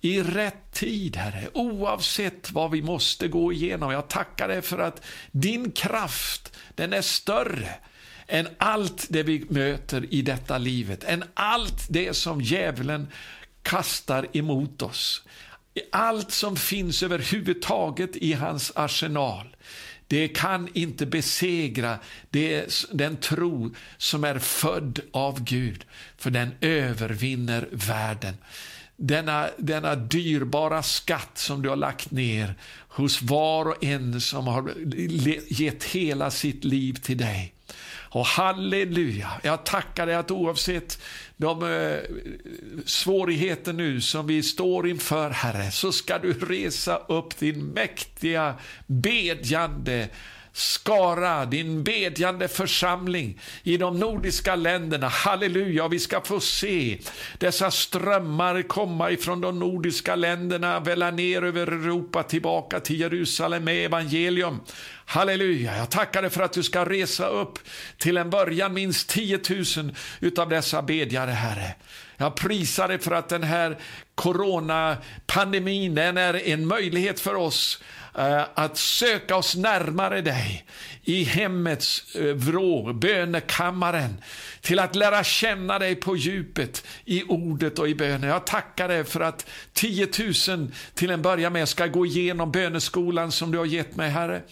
i rätt tid, Herre, oavsett vad vi måste gå igenom. Jag tackar dig för att din kraft, den är större än allt det vi möter i detta livet, än allt det som djävulen kastar emot oss. Allt som finns överhuvudtaget i hans arsenal. Det kan inte besegra det, den tro som är född av Gud, för den övervinner världen denna, denna dyrbara skatt som du har lagt ner hos var och en som har gett hela sitt liv till dig. Och halleluja, jag tackar dig att oavsett de eh, svårigheter nu som vi står inför, Herre, så ska du resa upp din mäktiga, bedjande, skara, din bedjande församling i de nordiska länderna. Halleluja, vi ska få se dessa strömmar komma ifrån de nordiska länderna, välla ner över Europa tillbaka till Jerusalem med evangelium. Halleluja, jag tackar dig för att du ska resa upp till en början minst 10 000 utav dessa bedjare, Herre. Jag prisar dig för att den här coronapandemin, den är en möjlighet för oss eh, att söka oss närmare dig i hemmets eh, vrå, bönekammaren, till att lära känna dig på djupet i ordet och i bönen. Jag tackar dig för att 10 000 till en början med ska gå igenom böneskolan som du har gett mig, Herre.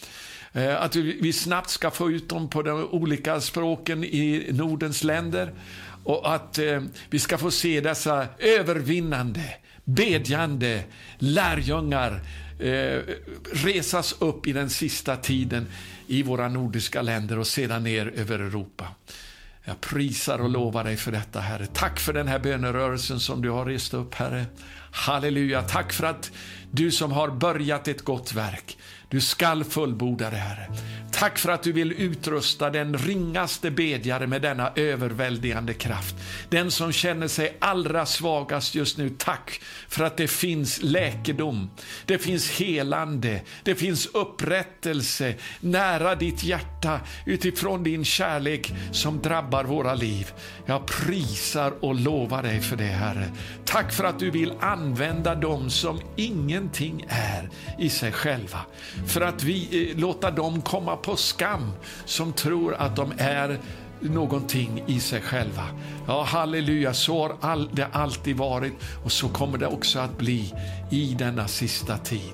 Eh, att vi snabbt ska få ut dem på de olika språken i Nordens länder och att eh, vi ska få se dessa övervinnande, bedjande lärjungar eh, resas upp i den sista tiden i våra nordiska länder och sedan ner över Europa. Jag prisar och lovar dig för detta, Herre. Tack för den här bönerörelsen som du har rest upp, Herre. Halleluja. Tack för att du som har börjat ett gott verk, du skall fullborda det, Herre. Tack för att du vill utrusta den ringaste bedjare med denna överväldigande kraft. Den som känner sig allra svagast just nu. Tack för att det finns läkedom, det finns helande, det finns upprättelse nära ditt hjärta utifrån din kärlek som drabbar våra liv. Jag prisar och lovar dig för det, Herre. Tack för att du vill använda dem som ingen ingenting är i sig själva. För att vi eh, låta dem komma på skam som tror att de är någonting i sig själva. Ja, halleluja, så har det alltid varit och så kommer det också att bli i denna sista tid.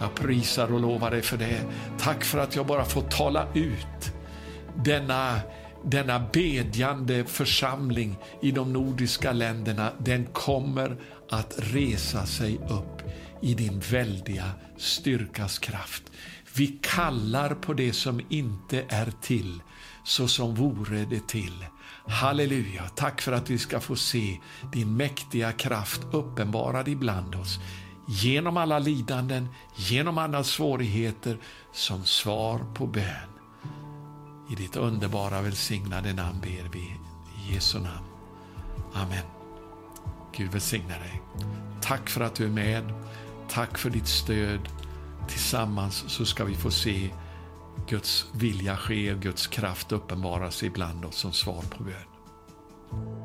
Jag prisar och lovar dig för det. Tack för att jag bara får tala ut denna, denna bedjande församling i de nordiska länderna. Den kommer att resa sig upp i din väldiga styrkas kraft. Vi kallar på det som inte är till, så som vore det till. Halleluja, tack för att vi ska få se din mäktiga kraft uppenbarad ibland oss. Genom alla lidanden, genom alla svårigheter, som svar på bön. I ditt underbara välsignade namn ber vi, i Jesu namn. Amen. Gud välsigne dig. Tack för att du är med. Tack för ditt stöd. Tillsammans så ska vi få se Guds vilja ske och Guds kraft uppenbara sig ibland oss som svar på bön.